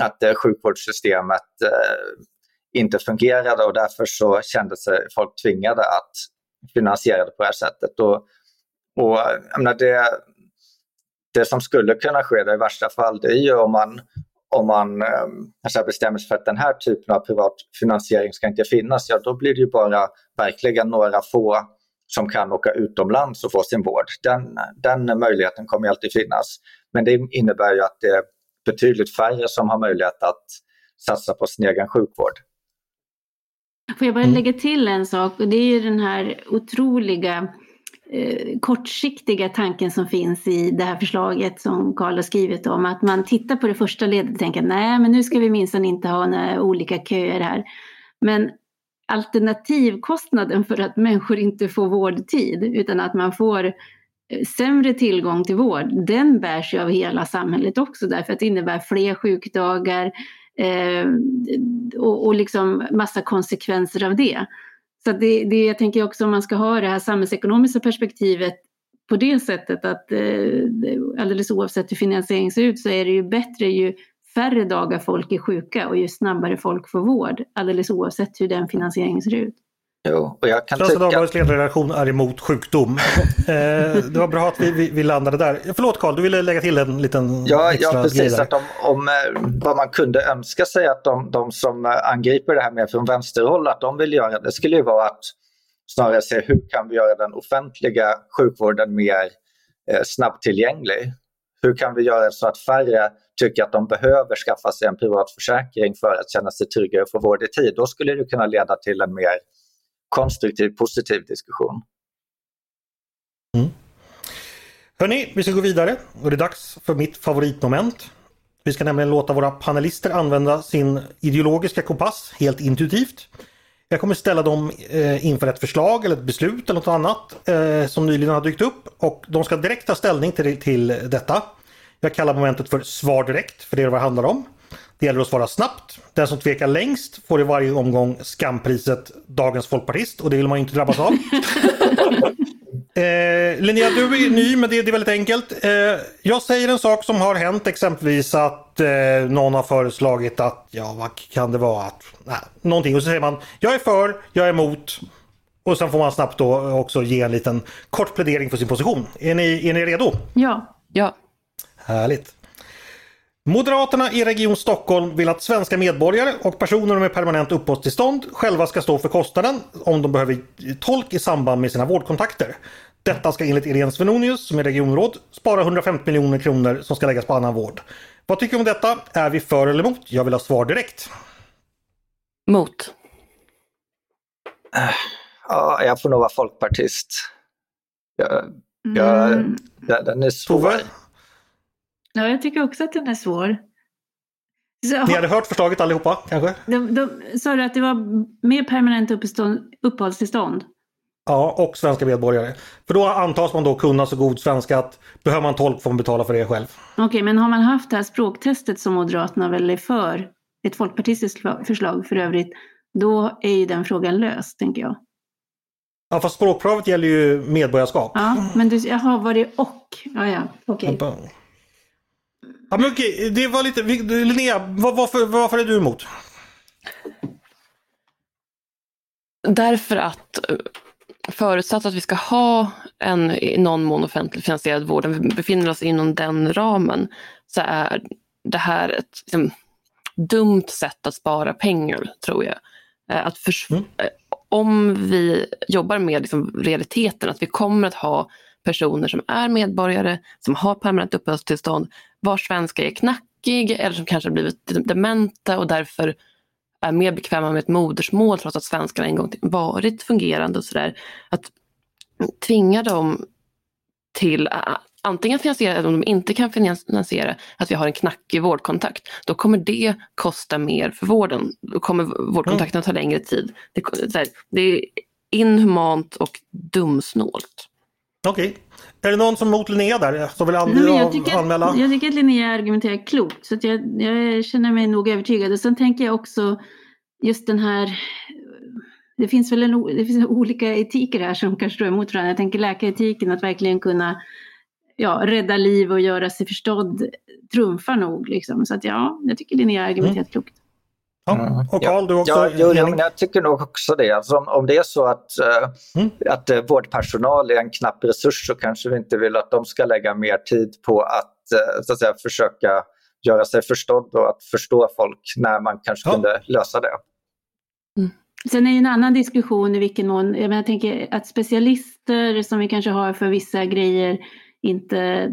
[SPEAKER 4] att eh, sjukvårdssystemet eh, inte fungerade och därför så kände sig folk tvingade att finansiera det på det här sättet. Och, och menar, det, det som skulle kunna ske i värsta fall, det är ju om man, om man eh, bestämmer sig för att den här typen av privat finansiering ska inte finnas, ja då blir det ju bara verkligen några få som kan åka utomlands och få sin vård. Den, den möjligheten kommer alltid finnas. Men det innebär ju att det betydligt färre som har möjlighet att satsa på sin egen sjukvård.
[SPEAKER 2] Får jag bara mm. lägga till en sak och det är ju den här otroliga eh, kortsiktiga tanken som finns i det här förslaget som Karl har skrivit om. Att man tittar på det första ledet och tänker nej men nu ska vi minsann inte ha några olika köer här. Men alternativkostnaden för att människor inte får vårdtid utan att man får sämre tillgång till vård, den bärs ju av hela samhället också därför att det innebär fler sjukdagar eh, och, och liksom massa konsekvenser av det. Så det, det, jag tänker också om man ska ha det här samhällsekonomiska perspektivet på det sättet att eh, alldeles oavsett hur finansieringen ser ut så är det ju bättre ju färre dagar folk är sjuka och ju snabbare folk får vård, alldeles oavsett hur den finansieringen ser ut.
[SPEAKER 4] Jo, och jag kan
[SPEAKER 1] Svenska
[SPEAKER 4] tycka...
[SPEAKER 1] Dagbladets ledarredaktion är emot sjukdom. eh, det var bra att vi, vi, vi, landade där. Förlåt Karl, du ville lägga till en liten
[SPEAKER 4] ja,
[SPEAKER 1] extra
[SPEAKER 4] Ja, precis. Att om, om, eh, vad man kunde önska sig att de, de som eh, angriper det här mer från vänsterhåll, att de vill göra det, skulle ju vara att snarare se hur kan vi göra den offentliga sjukvården mer eh, snabbtillgänglig? Hur kan vi göra så att färre tycker att de behöver skaffa sig en privat försäkring för att känna sig trygga och få vård i tid? Då skulle det kunna leda till en mer konstruktiv, positiv diskussion.
[SPEAKER 1] Mm. Hörni, vi ska gå vidare och det är dags för mitt favoritmoment. Vi ska nämligen låta våra panelister använda sin ideologiska kompass helt intuitivt. Jag kommer ställa dem eh, inför ett förslag eller ett beslut eller något annat eh, som nyligen har dykt upp och de ska direkt ta ställning till, till detta. Jag kallar momentet för svar direkt för det är vad det handlar om. Det gäller att svara snabbt. Den som tvekar längst får i varje omgång skampriset Dagens Folkpartist och det vill man inte drabbas av. Eh, Linnea, du är ny men det, det är väldigt enkelt. Eh, jag säger en sak som har hänt, exempelvis att eh, någon har föreslagit att, ja vad kan det vara, att, nej, någonting. Och så säger man, jag är för, jag är emot. Och sen får man snabbt då också ge en liten kort plädering för sin position. Är ni, är ni redo?
[SPEAKER 2] Ja.
[SPEAKER 3] Ja.
[SPEAKER 1] Härligt. Moderaterna i Region Stockholm vill att svenska medborgare och personer med permanent uppehållstillstånd själva ska stå för kostnaden om de behöver tolk i samband med sina vårdkontakter. Detta ska enligt Irene Svenonius, som är regionråd, spara 150 miljoner kronor som ska läggas på annan vård. Vad tycker du om detta? Är vi för eller emot? Jag vill ha svar direkt.
[SPEAKER 3] Mot.
[SPEAKER 4] Ja, jag får nog vara folkpartist. Jag, jag, mm. Den är svår. Tove?
[SPEAKER 2] Ja, jag tycker också att den är svår.
[SPEAKER 1] Så, Ni hade hört förslaget allihopa kanske?
[SPEAKER 2] De, de, sa du att det var mer permanent uppehållstillstånd?
[SPEAKER 1] Ja, och svenska medborgare. För då antas man då kunna så god svenska att behöver man tolk får man betala för det själv.
[SPEAKER 2] Okej, okay, men har man haft det här språktestet som Moderaterna väl är för, ett folkpartistiskt förslag för övrigt, då är ju den frågan löst, tänker jag.
[SPEAKER 1] Ja, fast språkprovet gäller ju medborgarskap.
[SPEAKER 2] Ja, men du, jaha, var det och? Ja, ja, okej. Okay.
[SPEAKER 1] Ja, men okej, det var lite... Linnea, var, varför, varför är du emot?
[SPEAKER 3] Därför att eh, förutsatt att vi ska ha en i någon mån offentligt finansierad vård, vi befinner oss inom den ramen, så är det här ett liksom, dumt sätt att spara pengar, tror jag. Eh, att mm. Eh, om vi jobbar med liksom, realiteten, att vi kommer att ha personer som är medborgare, som har permanent uppehållstillstånd, vars svenska är knackig eller som kanske har blivit dementa och därför är mer bekväma med ett modersmål trots att svenskan en gång varit fungerande och sådär. Att tvinga dem till antingen finansiera eller om de inte kan finansiera att vi har en knackig vårdkontakt. Då kommer det kosta mer för vården. Då kommer vårdkontakten att ta längre tid. Det, det är inhumant och dumsnålt.
[SPEAKER 1] Okej. Okay. Är det någon som mot Linnea där? Som vill an
[SPEAKER 2] Nej, jag, tycker anmäla? Jag tycker att Linnea argumenterar klokt. Så jag, jag känner mig nog övertygad. Och sen tänker jag också just den här det finns väl en, det finns olika etiker här som kanske står emot varandra. Jag tänker läkaretiken, att verkligen kunna ja, rädda liv och göra sig förstådd trumfar nog. Liksom. Så att ja, jag tycker Linnea argumenterat mm. klokt.
[SPEAKER 1] Ja. Och Carl, du också?
[SPEAKER 4] Ja, jo, jag tycker nog också det. Alltså, om, om det är så att, uh, mm. att uh, vårdpersonal är en knapp resurs så kanske vi inte vill att de ska lägga mer tid på att, uh, så att säga, försöka göra sig förstådd och att förstå folk när man kanske ja. kunde lösa det.
[SPEAKER 2] Mm. Sen är det en annan diskussion i vilken mån, jag, menar, jag tänker att specialister som vi kanske har för vissa grejer inte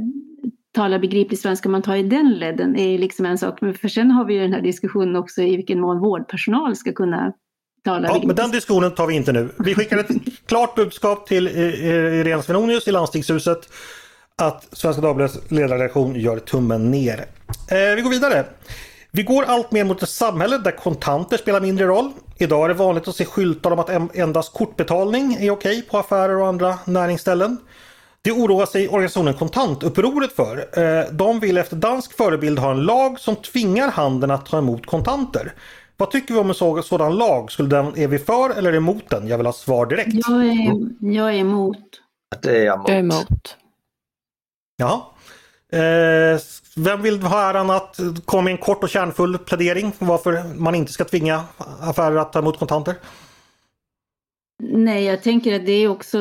[SPEAKER 2] talar begriplig svenska, man tar i den ledden, är liksom en sak. Men för sen har vi ju den här diskussionen också i vilken mån vårdpersonal ska kunna tala
[SPEAKER 1] Ja, men den diskussionen tar vi inte nu. Vi skickar ett klart budskap till Irene Svenonius i landstingshuset att Svenska Dagbladets ledarredaktion gör tummen ner. Eh, vi går vidare. Vi går allt mer mot ett samhälle där kontanter spelar mindre roll. Idag är det vanligt att se skyltar om att endast kortbetalning är okej på affärer och andra näringsställen. Det oroar sig organisationen Kontantupproret för. Eh, de vill efter dansk förebild ha en lag som tvingar handeln att ta emot kontanter. Vad tycker vi om en sådan lag? Skulle den, är vi för eller emot den? Jag vill ha svar direkt.
[SPEAKER 2] Jag är, jag är emot.
[SPEAKER 4] Det är jag emot.
[SPEAKER 3] Jag är emot.
[SPEAKER 1] Ja. Eh, vem vill ha äran att komma med en kort och kärnfull plädering för varför man inte ska tvinga affärer att ta emot kontanter?
[SPEAKER 2] Nej, jag tänker att det, är också,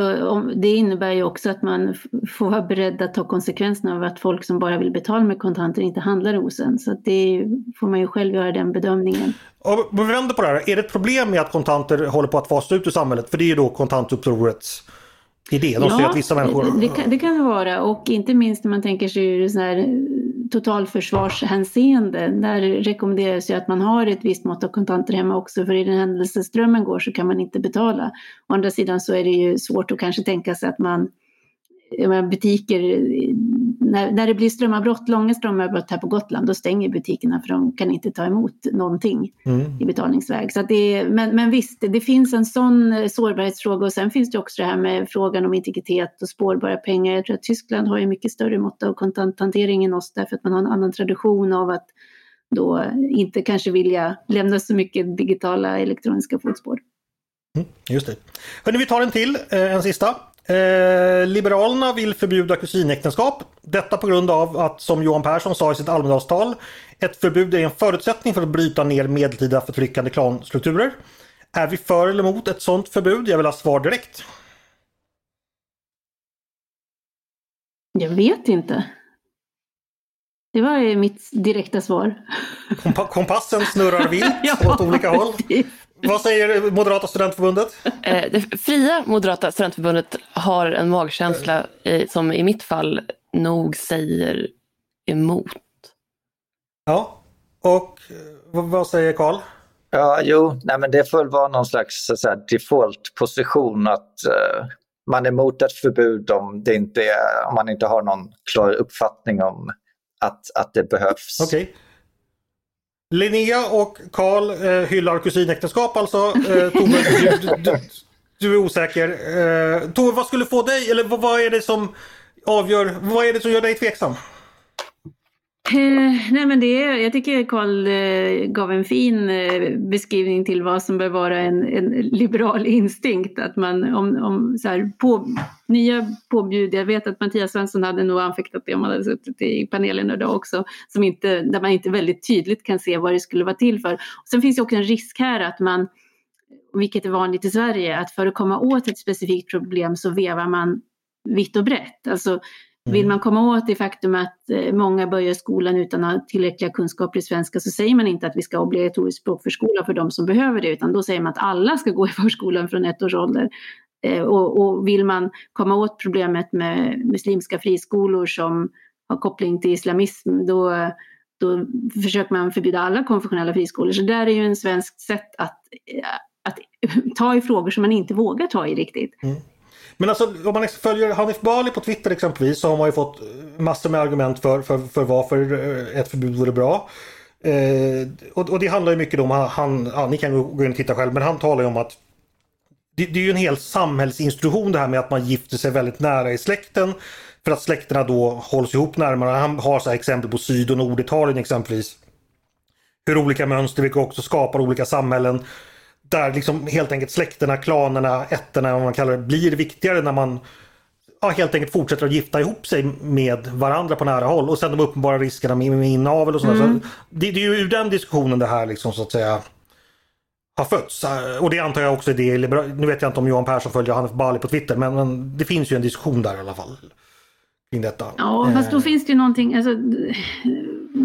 [SPEAKER 2] det innebär ju också att man får vara beredd att ta konsekvenserna av att folk som bara vill betala med kontanter inte handlar hos en. Så det får man ju själv göra den bedömningen.
[SPEAKER 1] Om vi vänder på det här, är det ett problem med att kontanter håller på att fasa ut ur samhället? För det är ju då kontantupprorets idé. De ja, att vissa människor...
[SPEAKER 2] det, kan, det kan det vara och inte minst när man tänker sig så här totalförsvarshänseende. Där rekommenderas ju att man har ett visst mått av kontanter hemma också för i den händelse strömmen går så kan man inte betala. Å andra sidan så är det ju svårt att kanske tänka sig att man butiker, när, när det blir strömavbrott, långa strömavbrott här på Gotland, då stänger butikerna för de kan inte ta emot någonting mm. i betalningsväg. Så det, men, men visst, det finns en sån sårbarhetsfråga och sen finns det också det här med frågan om integritet och spårbara pengar. Jag tror att Tyskland har ju mycket större mått av kontanthantering än oss därför att man har en annan tradition av att då inte kanske vilja lämna så mycket digitala elektroniska fotspår.
[SPEAKER 1] Mm, just det. Hörrni, vi tar en till, eh, en sista. Eh, Liberalerna vill förbjuda kusinäktenskap. Detta på grund av att, som Johan Persson sa i sitt Almedalstal, ett förbud är en förutsättning för att bryta ner medeltida förtryckande klanstrukturer. Är vi för eller emot ett sådant förbud? Jag vill ha svar direkt.
[SPEAKER 2] Jag vet inte. Det var mitt direkta svar.
[SPEAKER 1] Kompa kompassen snurrar vilt ja, åt olika håll. Vad säger Moderata studentförbundet?
[SPEAKER 3] Eh, det fria Moderata studentförbundet har en magkänsla som i mitt fall nog säger emot.
[SPEAKER 1] Ja, och vad säger Karl?
[SPEAKER 4] Ja, jo, nej, men det får väl vara någon slags default-position att uh, man är emot ett förbud om, det inte är, om man inte har någon klar uppfattning om att, att det behövs.
[SPEAKER 1] Okej. Okay. Linnea och Karl eh, hyllar kusinäktenskap alltså. Eh, Tove, du, du, du, är osäker. Eh, Tove, vad skulle få dig, eller vad, vad är det som avgör, vad är det som gör dig tveksam?
[SPEAKER 2] Eh, nej men det, jag tycker Carl eh, gav en fin eh, beskrivning till vad som bör vara en, en liberal instinkt. Att man om, om så här, på, nya påbjud, jag vet att Mattias Svensson hade nog anfäktat det om han hade suttit i panelen idag också, som inte, där man inte väldigt tydligt kan se vad det skulle vara till för. Och sen finns det också en risk här att man, vilket är vanligt i Sverige, att för att komma åt ett specifikt problem så vevar man vitt och brett. Alltså, vill mm. man komma åt det faktum att eh, många börjar skolan utan att ha tillräckliga kunskaper i svenska så säger man inte att vi ska ha obligatorisk språkförskola för de som behöver det utan då säger man att alla ska gå i förskolan från ett års ålder. Eh, och, och vill man komma åt problemet med muslimska friskolor som har koppling till islamism då, då försöker man förbjuda alla konfessionella friskolor. Så där är ju en svensk sätt att, eh, att ta i frågor som man inte vågar ta i riktigt. Mm.
[SPEAKER 1] Men alltså om man liksom följer Hanif Bali på Twitter exempelvis så har man ju fått eh, massor med argument för, för, för varför eh, ett förbud vore bra. Eh, och, och, det handlar ju mycket om, han, ja, ni kan gå in och titta själv, men han talar ju om att det, det är ju en hel samhällsinstitution det här med att man gifter sig väldigt nära i släkten. För att släkterna då hålls ihop närmare. Han har så exempel på Syd och Norditalien exempelvis. Hur olika mönster, vilka också skapar olika samhällen. Där liksom helt enkelt släkterna, klanerna, ätterna, vad man kallar det, blir viktigare när man ja, helt enkelt fortsätter att gifta ihop sig med varandra på nära håll. Och sen de uppenbara riskerna med, med inavel och sådär. Mm. Så det, det, är ju ur den diskussionen det här liksom så att säga har fötts. Och det antar jag också är det Nu vet jag inte om Johan Persson följer Hanif Bali på Twitter men, men, det finns ju en diskussion där i alla fall. Kring detta.
[SPEAKER 2] Ja, fast då eh. finns det ju någonting. Alltså...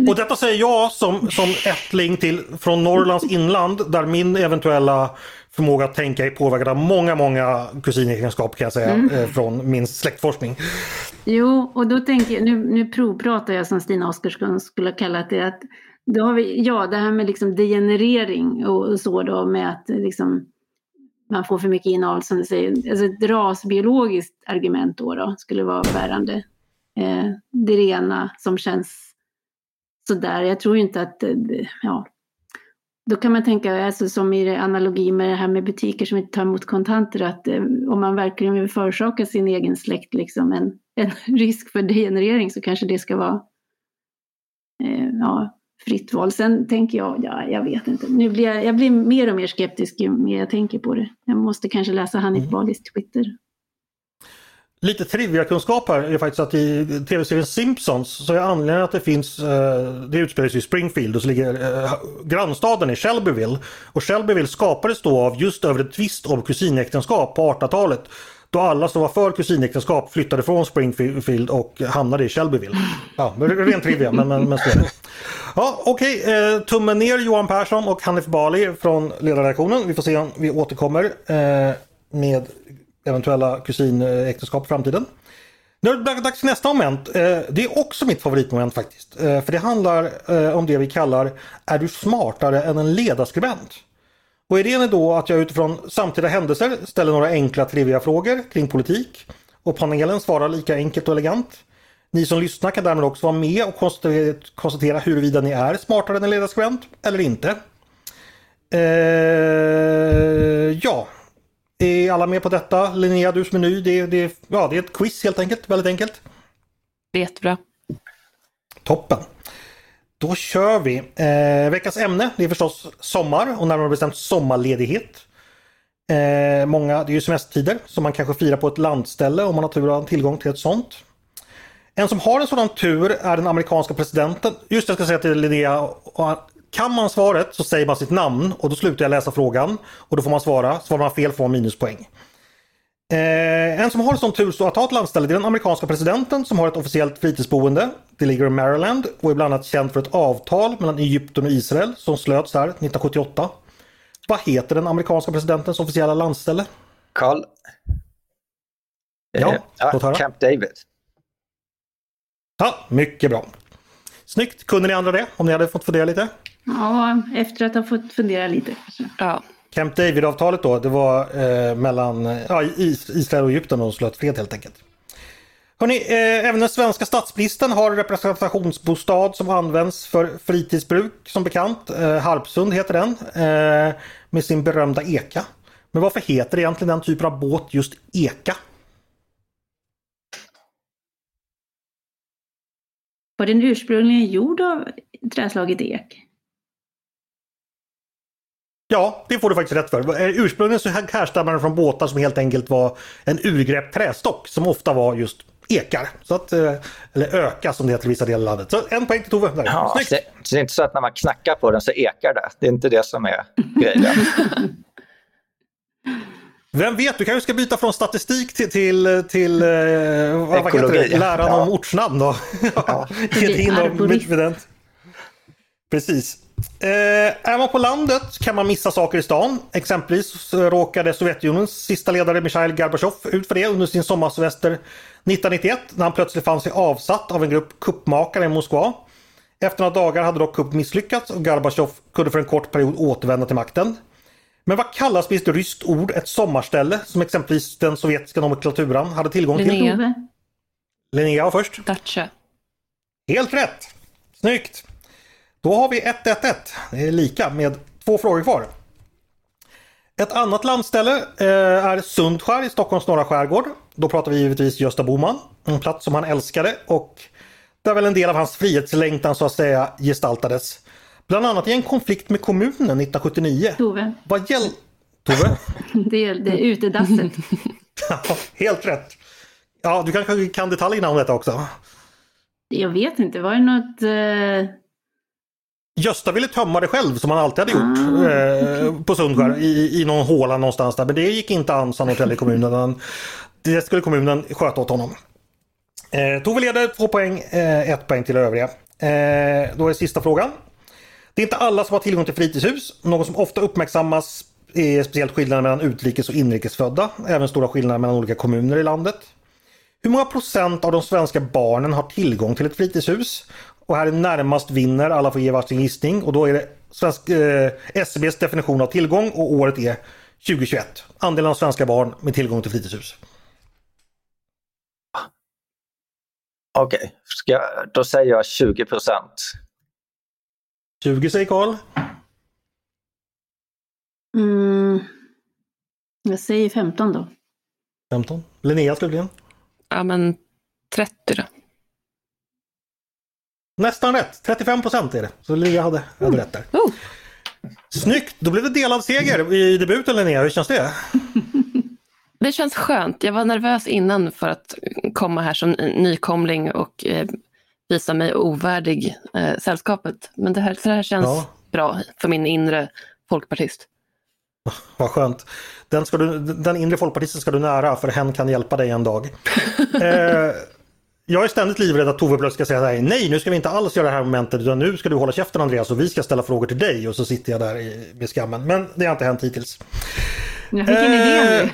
[SPEAKER 1] Och detta säger jag som, som ättling till, från Norrlands inland där min eventuella förmåga att tänka är påverkad av många, många kusinegenskaper kan jag säga mm. Eh, från min släktforskning.
[SPEAKER 2] Jo, och då tänker jag, nu, nu provpratar jag som Stina Oskarsson skulle ha kallat det, att då har vi, ja det här med liksom degenerering och så då med att liksom man får för mycket inavel som du säger, alltså ett rasbiologiskt argument då, då skulle vara bärande. Eh, det rena som känns sådär, jag tror inte att, eh, ja, då kan man tänka, alltså som i analogi med det här med butiker som inte tar emot kontanter, att eh, om man verkligen vill förorsaka sin egen släkt liksom en, en risk för degenerering så kanske det ska vara eh, ja, fritt val. Sen tänker jag, ja, jag vet inte. Nu blir jag, jag blir mer och mer skeptisk ju mer jag tänker på det. Jag måste kanske läsa Hanif mm. Balis Twitter.
[SPEAKER 1] Lite trivia kunskap här är faktiskt att i tv-serien Simpsons så är anledningen att det finns, eh, det utspelar sig i Springfield och så ligger eh, grannstaden i Shelbyville. Och Shelbyville skapades då av just över ett tvist om kusinäktenskap på 1800-talet. Då alla som var för kusinäktenskap flyttade från Springfield och hamnade i Shelbyville. Ja, rent trivia men, men, men så är det. Ja, Okej, okay. eh, tummen ner Johan Persson och Hanif Bali från ledarredaktionen. Vi får se om vi återkommer eh, med eventuella kusinäktenskap i framtiden. Nu är det dags för nästa moment. Eh, det är också mitt favoritmoment faktiskt. Eh, för det handlar eh, om det vi kallar Är du smartare än en ledarskribent? Och idén är då att jag utifrån samtida händelser ställer några enkla triviga frågor kring politik. Och panelen svarar lika enkelt och elegant. Ni som lyssnar kan därmed också vara med och konstatera huruvida ni är smartare än en ledarskribent eller inte. Eh, ja, är alla med på detta? Linnea, du som är ny, det, det, ja, det är ett quiz helt enkelt, väldigt enkelt.
[SPEAKER 3] Det är jättebra.
[SPEAKER 1] Toppen. Då kör vi. Eh, veckans ämne det är förstås sommar och närmare bestämt sommarledighet. Eh, många, det är ju semestertider som man kanske firar på ett landställe om man har tur att ha tillgång till ett sånt. En som har en sådan tur är den amerikanska presidenten. Just det, jag ska säga till Linnea. Kan man svaret så säger man sitt namn och då slutar jag läsa frågan. Och då får man svara. Svarar man fel får man minuspoäng. Eh, en som har sån tur så att ha ett landställe det är den amerikanska presidenten som har ett officiellt fritidsboende. Det ligger i Maryland och är bland annat känt för ett avtal mellan Egypten och Israel som slöts här 1978. Vad heter den amerikanska presidentens officiella landställe?
[SPEAKER 4] Carl.
[SPEAKER 1] Ja, eh, höra.
[SPEAKER 4] Camp David.
[SPEAKER 1] Ja, mycket bra. Snyggt! Kunde ni andra det? Om ni hade fått fundera lite?
[SPEAKER 2] Ja, efter att ha fått fundera lite.
[SPEAKER 3] Ja.
[SPEAKER 1] Camp David-avtalet då, det var eh, mellan ja, Israel och Egypten och slöt fred helt enkelt. Hörrni, eh, även den svenska statsministern har representationsbostad som används för fritidsbruk som bekant. Eh, Harpsund heter den. Eh, med sin berömda eka. Men varför heter egentligen den typen av båt just eka?
[SPEAKER 2] Var den ursprungligen gjord av träslaget ek?
[SPEAKER 1] Ja, det får du faktiskt rätt för. Eh, ursprungligen så härstammar den från båtar som helt enkelt var en urgräpt trästock som ofta var just ekar. Så att, eh, eller öka som det heter i vissa delar av landet. Så en poäng till Tove. Där.
[SPEAKER 4] Ja. Så, så det är inte så att när man knackar på den så ekar det. Det är inte det som är grejen.
[SPEAKER 1] Vem vet, du kanske ska byta från statistik till, till, till eh, vad, vad heter det? läran ja. om ortsnamn då. Ja. Precis. Eh, är man på landet kan man missa saker i stan. Exempelvis råkade Sovjetunionens sista ledare Mikhail Gorbatjov ut för det under sin sommarsemester 1991 när han plötsligt fann sig avsatt av en grupp kuppmakare i Moskva. Efter några dagar hade dock kupp misslyckats och Gorbatjov kunde för en kort period återvända till makten. Men vad kallas med ett ryskt ord ett sommarställe som exempelvis den sovjetiska nomenklaturan hade tillgång till? Linnea. Linnea var först.
[SPEAKER 3] Dacha.
[SPEAKER 1] Helt rätt! Snyggt! Då har vi 1-1-1. Det är lika med två frågor kvar. Ett annat landställe eh, är Sundskär i Stockholms norra skärgård. Då pratar vi givetvis Gösta Boman. En plats som han älskade och där väl en del av hans frihetslängtan så att säga gestaltades. Bland annat i en konflikt med kommunen 1979.
[SPEAKER 2] Tove.
[SPEAKER 1] Vad gäll... Tove?
[SPEAKER 2] Det är, det är utedasset.
[SPEAKER 1] Ja, helt rätt. Ja, du kanske kan detaljerna om detta också?
[SPEAKER 2] Jag vet inte, var det något... Eh...
[SPEAKER 1] Gösta ville tömma det själv som han alltid hade gjort eh, på Sundskär i, i någon håla någonstans där. Men det gick inte an sa Norrtälje kommun. Det skulle kommunen sköta åt honom. Eh, Tove leder två poäng, eh, ett poäng till övriga. Eh, då är sista frågan. Det är inte alla som har tillgång till fritidshus. Något som ofta uppmärksammas är speciellt skillnaden mellan utrikes och inrikesfödda. Även stora skillnader mellan olika kommuner i landet. Hur många procent av de svenska barnen har tillgång till ett fritidshus? Och här är närmast vinner, alla får ge varsin gissning och då är det svensk, eh, SCBs definition av tillgång och året är 2021. Andelen av svenska barn med tillgång till fritidshus.
[SPEAKER 4] Okej, okay. då säger jag 20 procent.
[SPEAKER 1] 20 säger Karl.
[SPEAKER 2] Mm, jag säger 15 då.
[SPEAKER 1] 15. Linnea slutligen.
[SPEAKER 3] Ja men 30 då.
[SPEAKER 1] Nästan rätt, 35 procent är det. Så Linnea hade, hade rätt där.
[SPEAKER 3] Oh.
[SPEAKER 1] Snyggt, då blev det delad seger i debuten Linnea, hur känns det?
[SPEAKER 3] Det känns skönt. Jag var nervös innan för att komma här som nykomling och eh, visa mig ovärdig eh, sällskapet. Men det här, det här känns ja. bra för min inre folkpartist.
[SPEAKER 1] Vad skönt. Den, ska du, den inre folkpartisten ska du nära för hen kan hjälpa dig en dag. eh, jag är ständigt livrädd att Tove plötsligt ska säga nej, nej nu ska vi inte alls göra det här momentet utan nu ska du hålla käften Andreas och vi ska ställa frågor till dig och så sitter jag där med skammen. Men det har inte hänt hittills.
[SPEAKER 2] Jag fick en idé nu.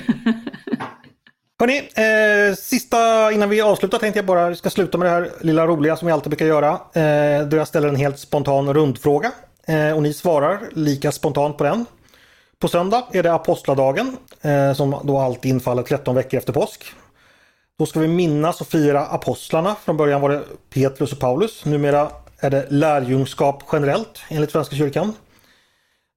[SPEAKER 1] Hörni, eh, sista innan vi avslutar tänkte jag bara ska sluta med det här lilla roliga som vi alltid brukar göra. Eh, då jag ställer en helt spontan rundfråga eh, och ni svarar lika spontant på den. På söndag är det apostladagen eh, som då alltid infaller 13 veckor efter påsk. Då ska vi minnas och fira apostlarna. Från början var det Petrus och Paulus. Numera är det lärjungskap generellt enligt Svenska kyrkan.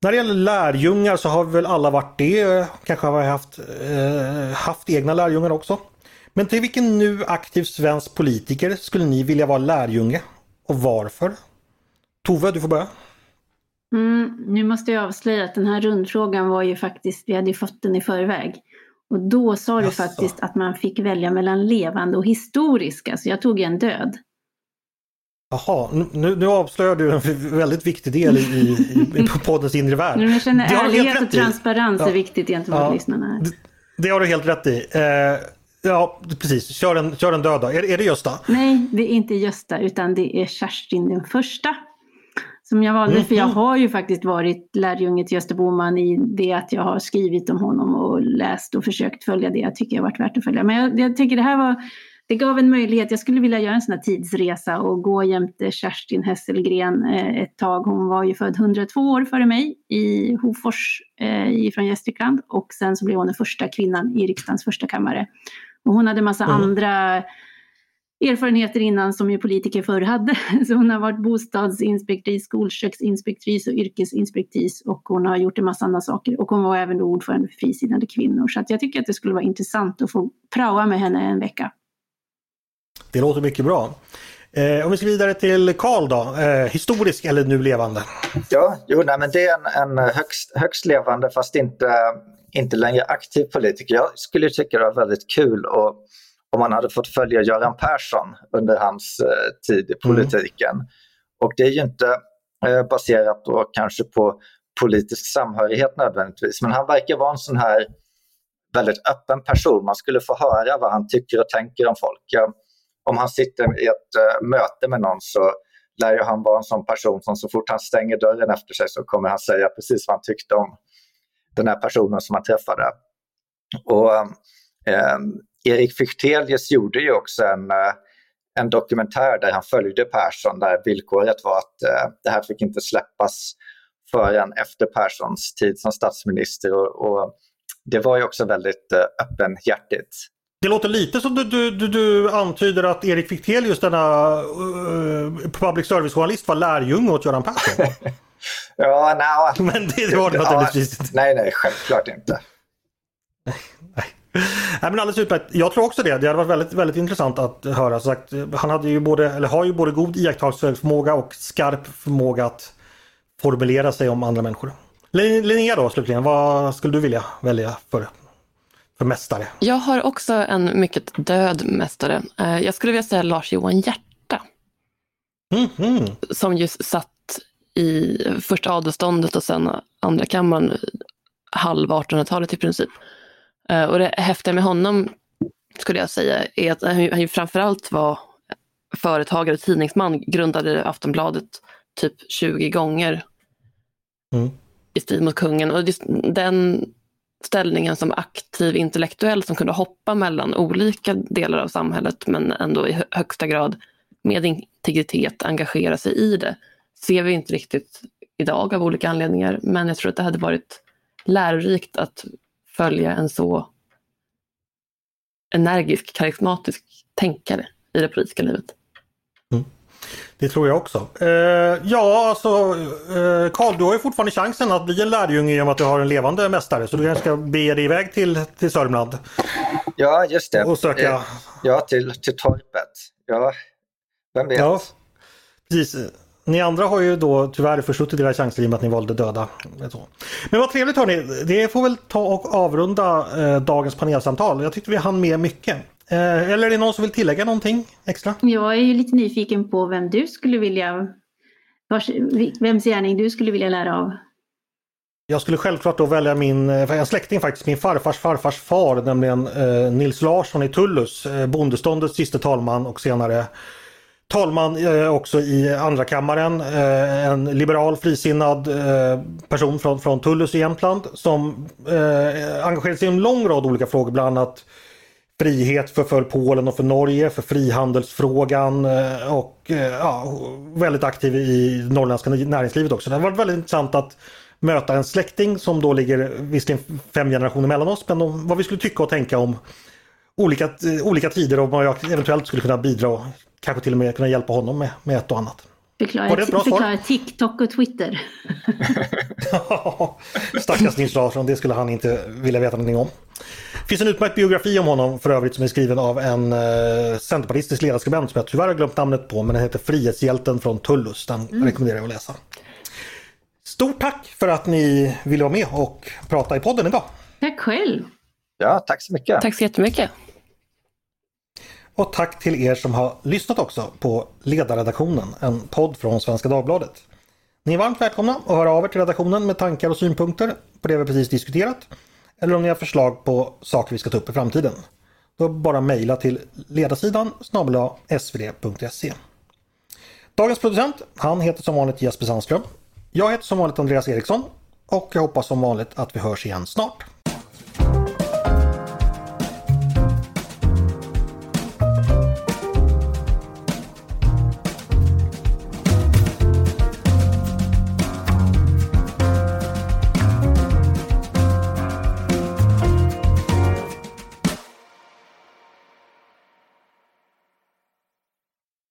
[SPEAKER 1] När det gäller lärjungar så har vi väl alla varit det. Kanske har vi haft, eh, haft egna lärjungar också. Men till vilken nu aktiv svensk politiker skulle ni vilja vara lärjunge? Och varför? Tove, du får börja.
[SPEAKER 2] Mm, nu måste jag avslöja att den här rundfrågan var ju faktiskt, vi hade ju fått den i förväg. Och då sa du faktiskt att man fick välja mellan levande och historiska, så jag tog en död.
[SPEAKER 1] Jaha, nu, nu avslöjar du en väldigt viktig del i, i, i poddens inre värld.
[SPEAKER 2] Jag känner ärlighet och transparens är viktigt gentemot ja, lyssnarna.
[SPEAKER 1] Det, det har du helt rätt i. Eh, ja, precis. Kör en, kör en död då. Är, är det Gösta?
[SPEAKER 2] Nej, det är inte Gösta utan det är Kerstin den första. Som jag valde, mm. för jag mm. har ju faktiskt varit lärjunge till Gösta Boman i det att jag har skrivit om honom och läst och försökt följa det jag tycker har varit värt att följa. Men jag, jag tycker det här var det gav en möjlighet. Jag skulle vilja göra en sån här tidsresa och gå jämte Kerstin Hesselgren eh, ett tag. Hon var ju född 102 år före mig i Hofors eh, från Gästrikland och sen så blev hon den första kvinnan i riksdagens första kammare. Och hon hade massa mm. andra erfarenheter innan som ju politiker förr hade. Så hon har varit bostadsinspektris, skolköksinspektris och yrkesinspektris och hon har gjort en massa andra saker. Och hon var även då ordförande för Frisinnade kvinnor. Så att jag tycker att det skulle vara intressant att få praoa med henne en vecka.
[SPEAKER 1] Det låter mycket bra. Eh, om vi ska vidare till Karl då, eh, historisk eller nu levande?
[SPEAKER 4] Ja, jo, nej, men det är en, en högst, högst levande fast inte, inte längre aktiv politiker. Jag skulle tycka det var väldigt kul och, om man hade fått följa Göran Persson under hans eh, tid i mm. politiken. Mm. Och det är ju inte eh, baserat då kanske på politisk samhörighet nödvändigtvis, men han verkar vara en sån här väldigt öppen person. Man skulle få höra vad han tycker och tänker om folk. Om han sitter i ett uh, möte med någon så lär ju han vara en sån person som så fort han stänger dörren efter sig så kommer han säga precis vad han tyckte om den här personen som han träffade. Och um, Erik Fichtelius gjorde ju också en, uh, en dokumentär där han följde Persson där villkoret var att uh, det här fick inte släppas förrän efter Perssons tid som statsminister. Och, och det var ju också väldigt öppenhjärtigt.
[SPEAKER 1] Det låter lite som du, du, du, du antyder att Erik Fichtelius, denna uh, public service-journalist, var lärjunge åt Göran Persson.
[SPEAKER 4] Ja, nej.
[SPEAKER 1] Men det, det var det naturligtvis inte.
[SPEAKER 4] Nej, nej, självklart inte.
[SPEAKER 1] Nej. Men alldeles utmärkt. Jag tror också det. Det hade varit väldigt, väldigt intressant att höra. Så sagt, han hade ju både, eller har ju både god iakttagelseförmåga och skarp förmåga att formulera sig om andra människor. Linnea då slutligen, vad skulle du vilja välja för, för mästare?
[SPEAKER 3] Jag har också en mycket död mästare. Eh, Jag skulle vilja säga Lars-Johan Hjärta.
[SPEAKER 1] Mm, mm.
[SPEAKER 3] Som just satt i första adelståndet och sen andra kammaren halv 1800-talet i princip. Eh, Och det häftiga med honom skulle jag säga är att han ju- framförallt var företagare och tidningsman, grundade Aftonbladet typ 20 gånger
[SPEAKER 1] Mm.
[SPEAKER 3] i strid mot kungen. Och just den ställningen som aktiv intellektuell som kunde hoppa mellan olika delar av samhället men ändå i hö- högsta grad med integritet engagera sig i det ser vi inte riktigt idag av olika anledningar. Men jag tror att det hade varit lärorikt att följa en så energisk, karismatisk tänkare i det politiska livet.
[SPEAKER 1] Det tror jag också. Eh, ja, alltså eh, Karl, du har ju fortfarande chansen att bli en lärjunge i och med att du har en levande mästare. Så du kanske ska bege dig iväg till, till Sörmland
[SPEAKER 4] Ja, just det.
[SPEAKER 1] och söka...
[SPEAKER 4] Eh, Ja, till, till torpet. Ja, vem vet?
[SPEAKER 1] Ja, precis. Ni andra har ju då tyvärr försuttit era chanser i och med att ni valde döda. Men vad trevligt hörni. Det får väl ta och avrunda eh, dagens panelsamtal. Jag tyckte vi hann med mycket. Eh, eller är det någon som vill tillägga någonting extra?
[SPEAKER 2] Jag är ju lite nyfiken på vem du skulle vilja, vars, vems gärning du skulle vilja lära av.
[SPEAKER 1] Jag skulle självklart då välja min, eh, en släkting faktiskt, min farfars farfars far, nämligen eh, Nils Larsson i Tullus, eh, bondeståndets siste talman och senare talman också i andra kammaren. Eh, en liberal frisinnad eh, person från, från Tullus i Jämtland som eh, engagerade sig i en lång rad olika frågor, bland annat frihet för, för Polen och för Norge, för frihandelsfrågan och ja, väldigt aktiv i det norrländska näringslivet också. Det har varit väldigt intressant att möta en släkting som då ligger visserligen fem generationer mellan oss, men om vad vi skulle tycka och tänka om olika, eh, olika tider och vad jag eventuellt skulle kunna bidra och kanske till och med kunna hjälpa honom med, med ett och annat.
[SPEAKER 2] Förklara, förklara TikTok och Twitter.
[SPEAKER 1] Stackars Nils Larsson, det skulle han inte vilja veta någonting om. Det finns en utmärkt biografi om honom för övrigt som är skriven av en eh, centerpartistisk ledarskribent som jag tyvärr har glömt namnet på men den heter Frihetshjälten från Tullus. Den rekommenderar jag att läsa. Stort tack för att ni ville vara med och prata i podden idag.
[SPEAKER 2] Tack själv.
[SPEAKER 4] Ja, tack så mycket.
[SPEAKER 3] Tack så jättemycket.
[SPEAKER 1] Och tack till er som har lyssnat också på Ledarredaktionen, en podd från Svenska Dagbladet. Ni är varmt välkomna att höra av er till redaktionen med tankar och synpunkter på det vi precis diskuterat. Eller om ni har förslag på saker vi ska ta upp i framtiden. Då bara mejla till ledarsidan snabel svd.se. Dagens producent, han heter som vanligt Jesper Sandström. Jag heter som vanligt Andreas Eriksson och jag hoppas som vanligt att vi hörs igen snart.